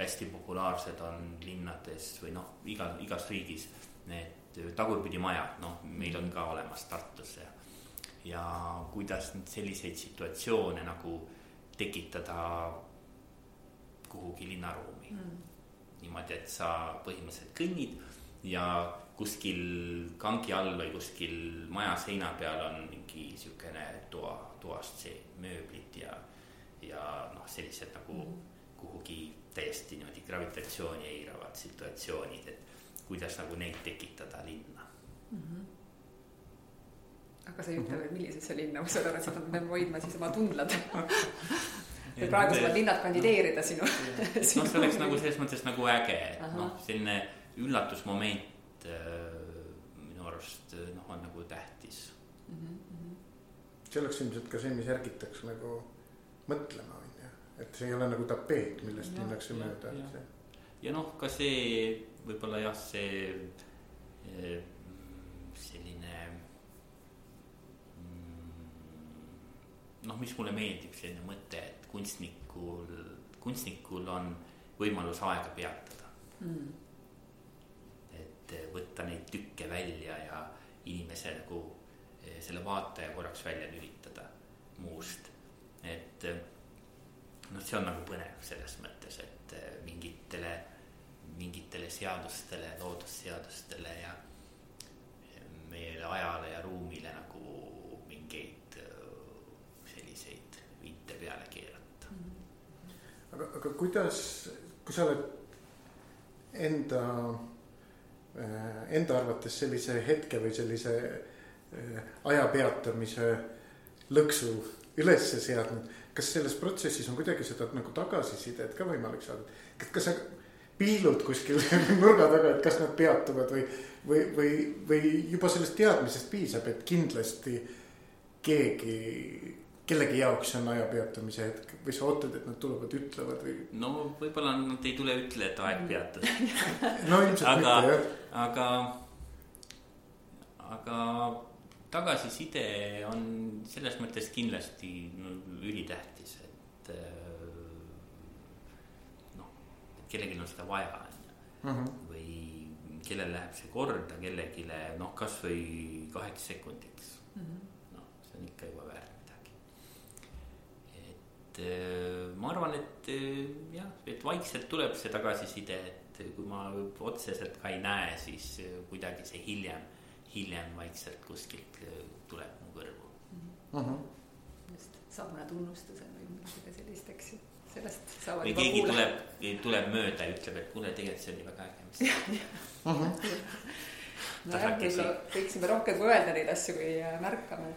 hästi populaarsed on linnades või noh, iga, igas riigis need tagurpidimajad, noh, meil on ka olemas Tartus ja ja kuidas selliseid situatsioone nagu tekitada kuhugi linnaruumi. Mm.. niimoodi, et sa põhimõtteliselt kõnnid ja kuskil kangi all või kuskil maja seina peal on mingi siukene toa, toast see mööblid ja, ja noh, sellised nagu mm. kuhugi täiesti niimoodi gravitatsiooni eiravad situatsioonid, et kuidas nagu neid tekitada linna mm. -hmm. aga sa ei ütle veel, millisesse linna, ma saan aru, et sa pead hoidma siis oma tundlad või praegu saavad linnad kandideerida sinu. *laughs* noh, see oleks nagu selles mõttes nagu äge, et noh, selline üllatusmoment Äh, minu arust äh, noh, on nagu tähtis mm. -hmm. see oleks ilmselt ka see, mis ärgitaks nagu mõtlema, on ju, et see ei ole nagu tapeet, millest minnakse mööda. ja, ja noh, ka see võib-olla jah, see äh, selline mm, noh, mis mulle meeldib, selline mõte, et kunstnikul, kunstnikul on võimalus aega peatada mm et võtta neid tükke välja ja inimese nagu eh, selle vaataja korraks välja lülitada muust. et eh, noh, see on nagu põnev selles mõttes, et eh, mingitele, mingitele seadustele, loodusseadustele ja meile ajale ja ruumile nagu mingeid selliseid viite peale keerata. aga, aga kuidas, kui sa oled enda Äh, enda arvates sellise hetke või sellise aja peatamise lõksu ülesse seadnud. kas selles protsessis on kuidagi seda nagu tagasisidet ka võimalik saada, kas sa piilud kuskil *laughs* nurga taga, et kas nad peatuvad või, või, või, või juba sellest teadmisest piisab, et kindlasti keegi kellegi jaoks on aja peatamise hetk või sa ootad, et nad tulevad, ütlevad või? no võib-olla nad ei tule, ütle, et aeg peatus *laughs* no ilmselt aga, mitte jah. aga, aga tagasiside on selles mõttes kindlasti no, ülitähtis, et et kellelgi on seda vaja, on ju. Mhm. või kellel läheb see korda kellelegi noh, kasvõi kaheks sekundiks mm -hmm.. noh, see on ikka juba väärt Äh, ma arvan, et äh, jah, et vaikselt tuleb see tagasiside, et kui ma otseselt ka ei näe, siis äh, kuidagi see hiljem, hiljem vaikselt kuskilt tuleb mu kõrvu mm. -hmm. just, saab mõne tunnustuse või midagi sellist, eks ju, sellest saavad. või keegi kuule. tuleb, tuleb mööda ja ütleb, et kuule, tegelikult see oli väga äge, sa. nojah, võib-olla võiksime rohkem kui öelda neid asju, kui märkame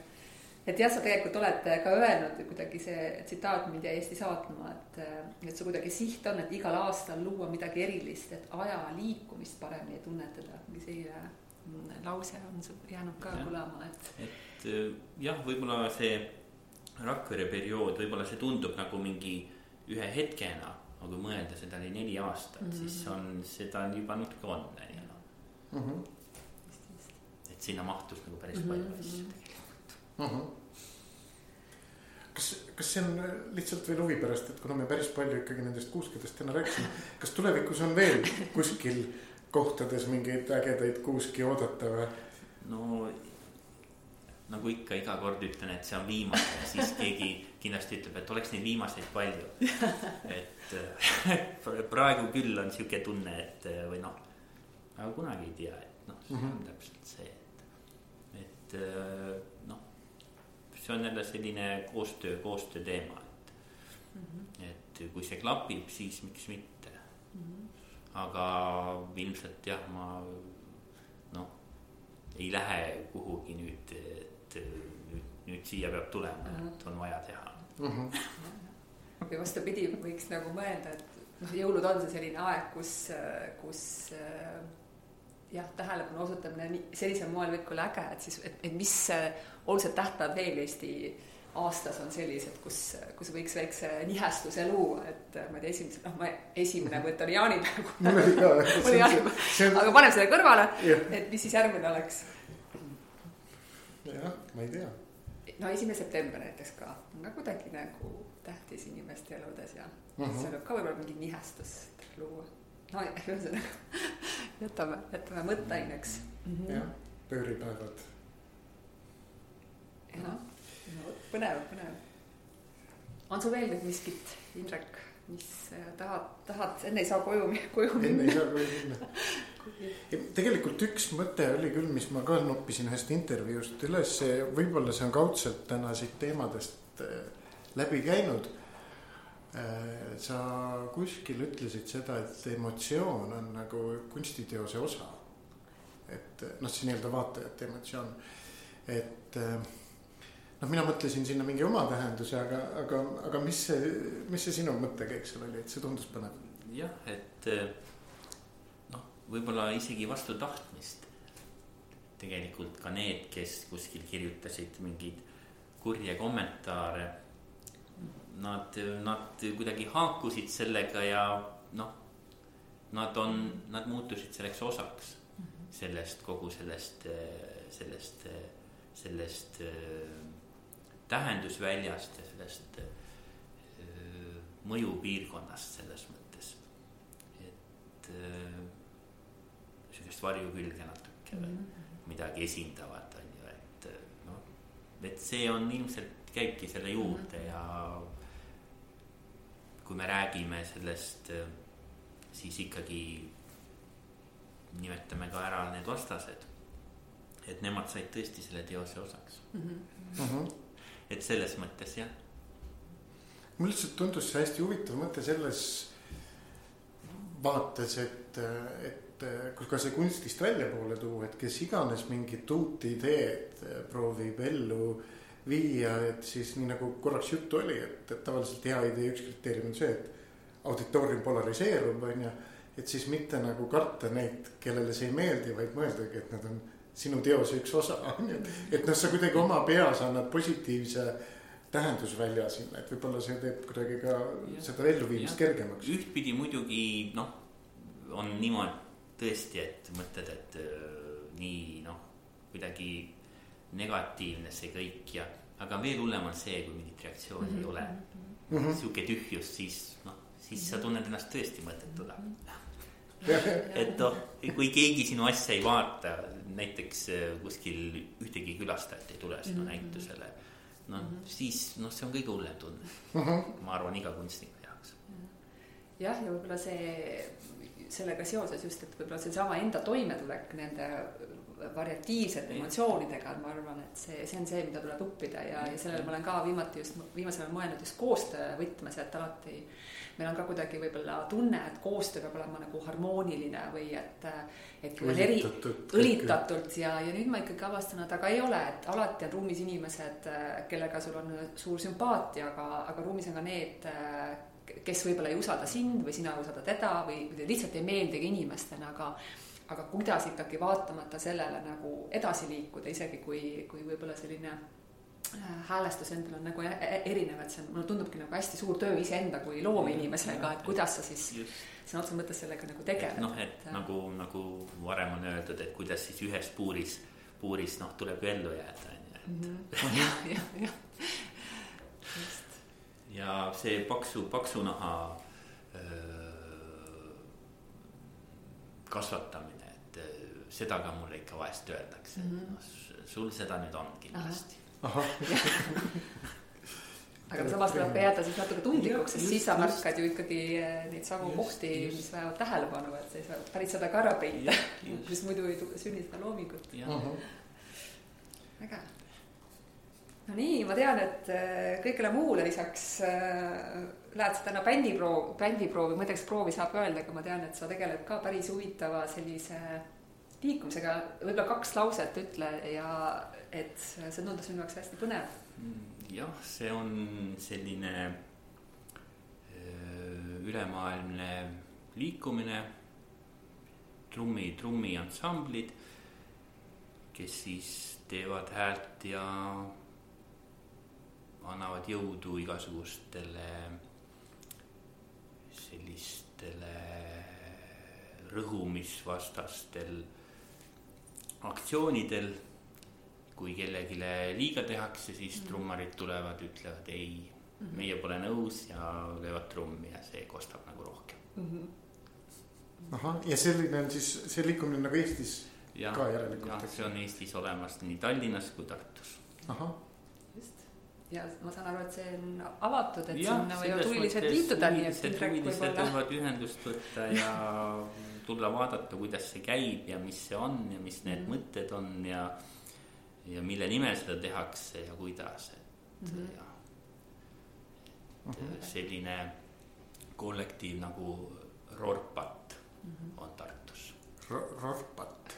et jah, sa tegelikult oled ka öelnud kuidagi see tsitaat mind jäi hästi saatma, et, et see kuidagi siht on, et igal aastal luua midagi erilist, et aja liikumist paremini tunnetada. mingi selline lause on sul jäänud ka ja. kõlama, et. et äh, jah, võib-olla see Rakvere periood, võib-olla see tundub nagu mingi ühe hetkena, aga kui mõelda, seda oli neli aastat mm, -hmm. siis on, seda on juba natuke on, on ju noh. Mhm. et sinna mahtus nagu päris mm -hmm. palju asju tegelikult mm. -hmm. kas, kas see on lihtsalt veel huvi pärast, et kuna me päris palju ikkagi nendest kuuskedest täna rääkisime, kas tulevikus on veel kuskil kohtades mingeid ägedaid kuuski oodata või? no nagu ikka iga kord ütlen, et see on viimane siis keegi kindlasti ütleb, et oleks neid viimaseid palju. *laughs* et *laughs* praegu küll on sihuke tunne, et või noh, aga kunagi ei tea, et noh, see on mm -hmm. täpselt see, et, et noh, see on jälle selline koostöö, koostöö teema, et mm, -hmm. et kui see klapib, siis miks mitte mm. -hmm. aga ilmselt jah, ma noh, ei lähe kuhugi nüüd, et nüüd, nüüd siia peab tulema mm, -hmm. et on vaja teha mm. -hmm. või vastupidi, võiks nagu mõelda, et noh, jõulud on see selline aeg, kus, kus jah, tähelepanu osutamine nii sellisel moel võib olla äge, et siis, et, et mis olulised tähtpäevad veel Eesti aastas on sellised, kus, kus võiks väikse nihestuse luua, et ma ei tea, esimese, noh, ma esimene mõte oli jaanipäev. *laughs* oli jaanipäev, aga paneme selle kõrvale, et mis siis järgmine oleks. jah, ma ei tea. No esimene september näiteks ka, on ka kuidagi nagu tähtis inimeste eludes ja uh -huh. see võib ka võib-olla mingit nihestust luua no *laughs* ühesõnaga jätame, jätame mõtteaineks mm -hmm.. jah, pööripäevad. jah, no põnev, põnev. on sul veel nüüd miskit, Indrek, mis äh, tahad, tahad, enne ei saa koju, koju minna? enne ei saa koju minna *laughs* tegelikult üks mõte oli küll, mis ma ka noppisin ühest intervjuust üles, võib-olla see on kaudselt täna siit teemadest äh, läbi käinud Äh, sa kuskil ütlesid seda, et emotsioon on nagu kunstiteose osa. et noh, see nii-öelda vaatajate emotsioon, et noh, mina mõtlesin sinna mingi oma tähenduse, aga, aga, aga mis see, mis see sinu mõttekäik seal oli, et see tundus põnev? jah, et äh, noh, võib-olla isegi vastu tahtmist. tegelikult ka need, kes kuskil kirjutasid mingeid kurje kommentaare nad, nad kuidagi haakusid sellega ja noh, nad on, nad muutusid selleks osaks sellest kogu sellest, sellest, sellest tähendusväljast ja sellest mõjupiirkonnast selles mõttes. et sihukest varjukülge natuke või mm -hmm. midagi esindavad, on ju, et noh, et see on ilmselt käibki selle juurde ja kui me räägime sellest, äh, siis ikkagi nimetame ka ära need vastased. et nemad said tõesti selle teose osaks mm. -hmm. Et selles mõttes jah. mulle lihtsalt tundus see hästi huvitav mõte selles vaates, et, et kui ka see kunstist väljapoole tuua, et kes iganes mingit uut ideed proovib ellu viia, et siis nii nagu korraks juttu oli, et, et tavaliselt hea idee üks kriteerium on see, et auditoorium polariseerub, on ju. et siis mitte nagu karta neid, kellele see ei meeldi, vaid mõeldagi, et nad on sinu teose üks osa, *laughs* on ju. et noh, sa kuidagi oma peas annad positiivse tähendusvälja sinna, et võib-olla see teeb kuidagi ka ja, seda elluviimist kergemaks. ühtpidi muidugi noh, on niimoodi tõesti, et mõtled, et äh, nii noh, kuidagi negatiivne see kõik ja, aga veel hullem on see, kui mingit reaktsiooni mm -hmm. ei ole mm -hmm.. sihuke tühjus, siis noh, siis sa tunned ennast tõesti mõttetuna mm. -hmm. *laughs* et noh, kui keegi sinu asja ei vaata, näiteks äh, kuskil ühtegi külastajat ei tule sinu mm -hmm. näitusele. noh mm -hmm., siis noh, see on kõige hullem tunne mm, -hmm. ma arvan, iga kunstniku jaoks. jah, ja võib-olla see sellega seoses just, et võib-olla seesama enda toimetulek nende variatiivsete emotsioonidega, ma arvan, et see, see on see, mida tuleb õppida ja, ja sellele ma olen ka viimati just, viimasel ajal mõelnud just koostöö võtmes, et alati meil on ka kuidagi võib-olla tunne, et koostöö peab olema nagu harmooniline või et, et kui on eri, õlitatult ja, ja nüüd ma ikkagi avastan, et aga ei ole, et alati on ruumis inimesed, kellega sul on suur sümpaatia, aga, aga ruumis on ka need, kes võib-olla ei usalda sind või sina ei usalda teda või, lihtsalt ei meeldigi inimestena, aga aga kuidas ikkagi vaatamata sellele nagu edasi liikuda, isegi kui, kui võib-olla selline häälestus endal on nagu erinev, et see on, mulle tundubki nagu hästi suur töö iseenda kui loomeinimesega, et kuidas sa siis sõna otseses mõttes sellega nagu tegeled. noh, et, nagu, nagu varem on öeldud, et kuidas siis ühes puuris, puuris noh, tuleb ju ellu jääda, on ju, et. Mhm. *laughs* jah, jah, jah. just. ja see paksu, paksu naha öö, kasvatamine, et seda ka mulle ikka vahest öeldakse mm, -hmm. no, sul seda nüüd on kindlasti. Aga samas tuleb ka jääda siis natuke tundlikuks, sest siis sa märkad ju ikkagi eh, neid samu kohti, mis vajavad tähelepanu, et sa ei saa päris seda ka ära peita, sest muidu ei sünni seda loomingut. äge. no nii, ma tean, et eh, kõigele muule lisaks äh, lähed sa täna bändiproov, bändiproovi, ma ei tea, kas proovi saab öelda, aga ma tean, et sa tegeled ka päris huvitava sellise liikumisega, võib-olla kaks lauset ütle ja et see tundus minu jaoks hästi põnev. Mm jah, see on selline ülemaailmne liikumine, trummi, trummiansamblid, kes siis teevad häält ja annavad jõudu igasugustele sellistele rõhumisvastastel aktsioonidel kui kellelegi liiga tehakse, siis mm. trummarid tulevad, ütlevad ei -hmm. meie pole nõus ja löövad trummi ja see kostab nagu rohkem mm. -hmm. ahah, ja selline on siis see liikumine nagu Eestis ja, ka järelikult? see on Eestis olemas nii Tallinnas kui Tartus. ahah ja ma saan aru, et see on avatud, et ja, sinna võivad huvilised liituda, nii et. huvilised võivad ühendust võtta ja *laughs* tulla vaadata, kuidas see käib ja mis see on ja mis need mm -hmm. mõtted on ja ja mille nimel seda tehakse ja kuidas, et mm -hmm. ja. et mm -hmm. selline kollektiiv nagu Rorpat mm -hmm. on Tartus Ro. Rorpat.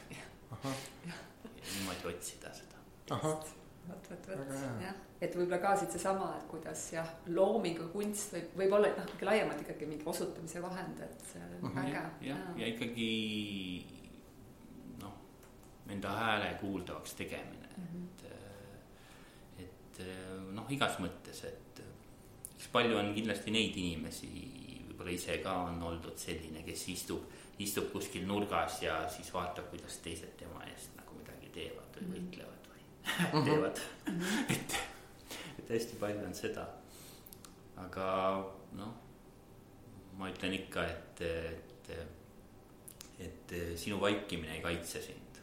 niimoodi otsida seda. Vot, vot, vot jah, et võib-olla ka siit seesama, et kuidas jah, looming või kunst võib, võib olla noh, ikkagi laiemalt ikkagi mingi osutamise vahend, et see on mm -hmm. äge. jah, ja, ikkagi noh, enda hääle kuuldavaks tegemine mm. -hmm. et, et noh, igas mõttes, et eks palju on kindlasti neid inimesi, võib-olla ise ka on oldud selline, kes istub, istub kuskil nurgas ja siis vaatab, kuidas teised tema eest nagu midagi teevad või mhm. võitlevad või mm -hmm. Teevad mm. -hmm. et, et hästi palju on seda. aga noh, ma ütlen ikka, et, et, et sinu vaikimine ei kaitse sind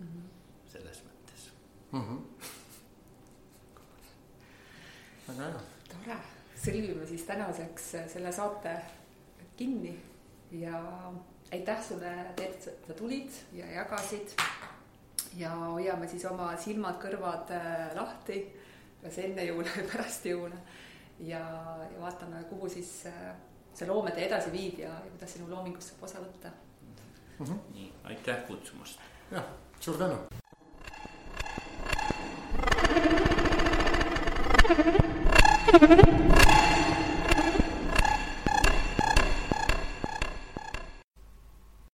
mm. -hmm mm. -hmm. väga hea. tore, sõlmime siis tänaseks selle saate kinni ja aitäh sulle, Teet, et sa tulid ja jagasid. Ja hoiame siis oma silmad-kõrvad äh, lahti, kas enne jõule või pärast jõule. ja, ja vaatame, kuhu siis äh, see loometee edasi viib ja, ja kuidas sinu loomingust saab osa võtta mm. -hmm. nii, aitäh kutsumast. jah, suur tänu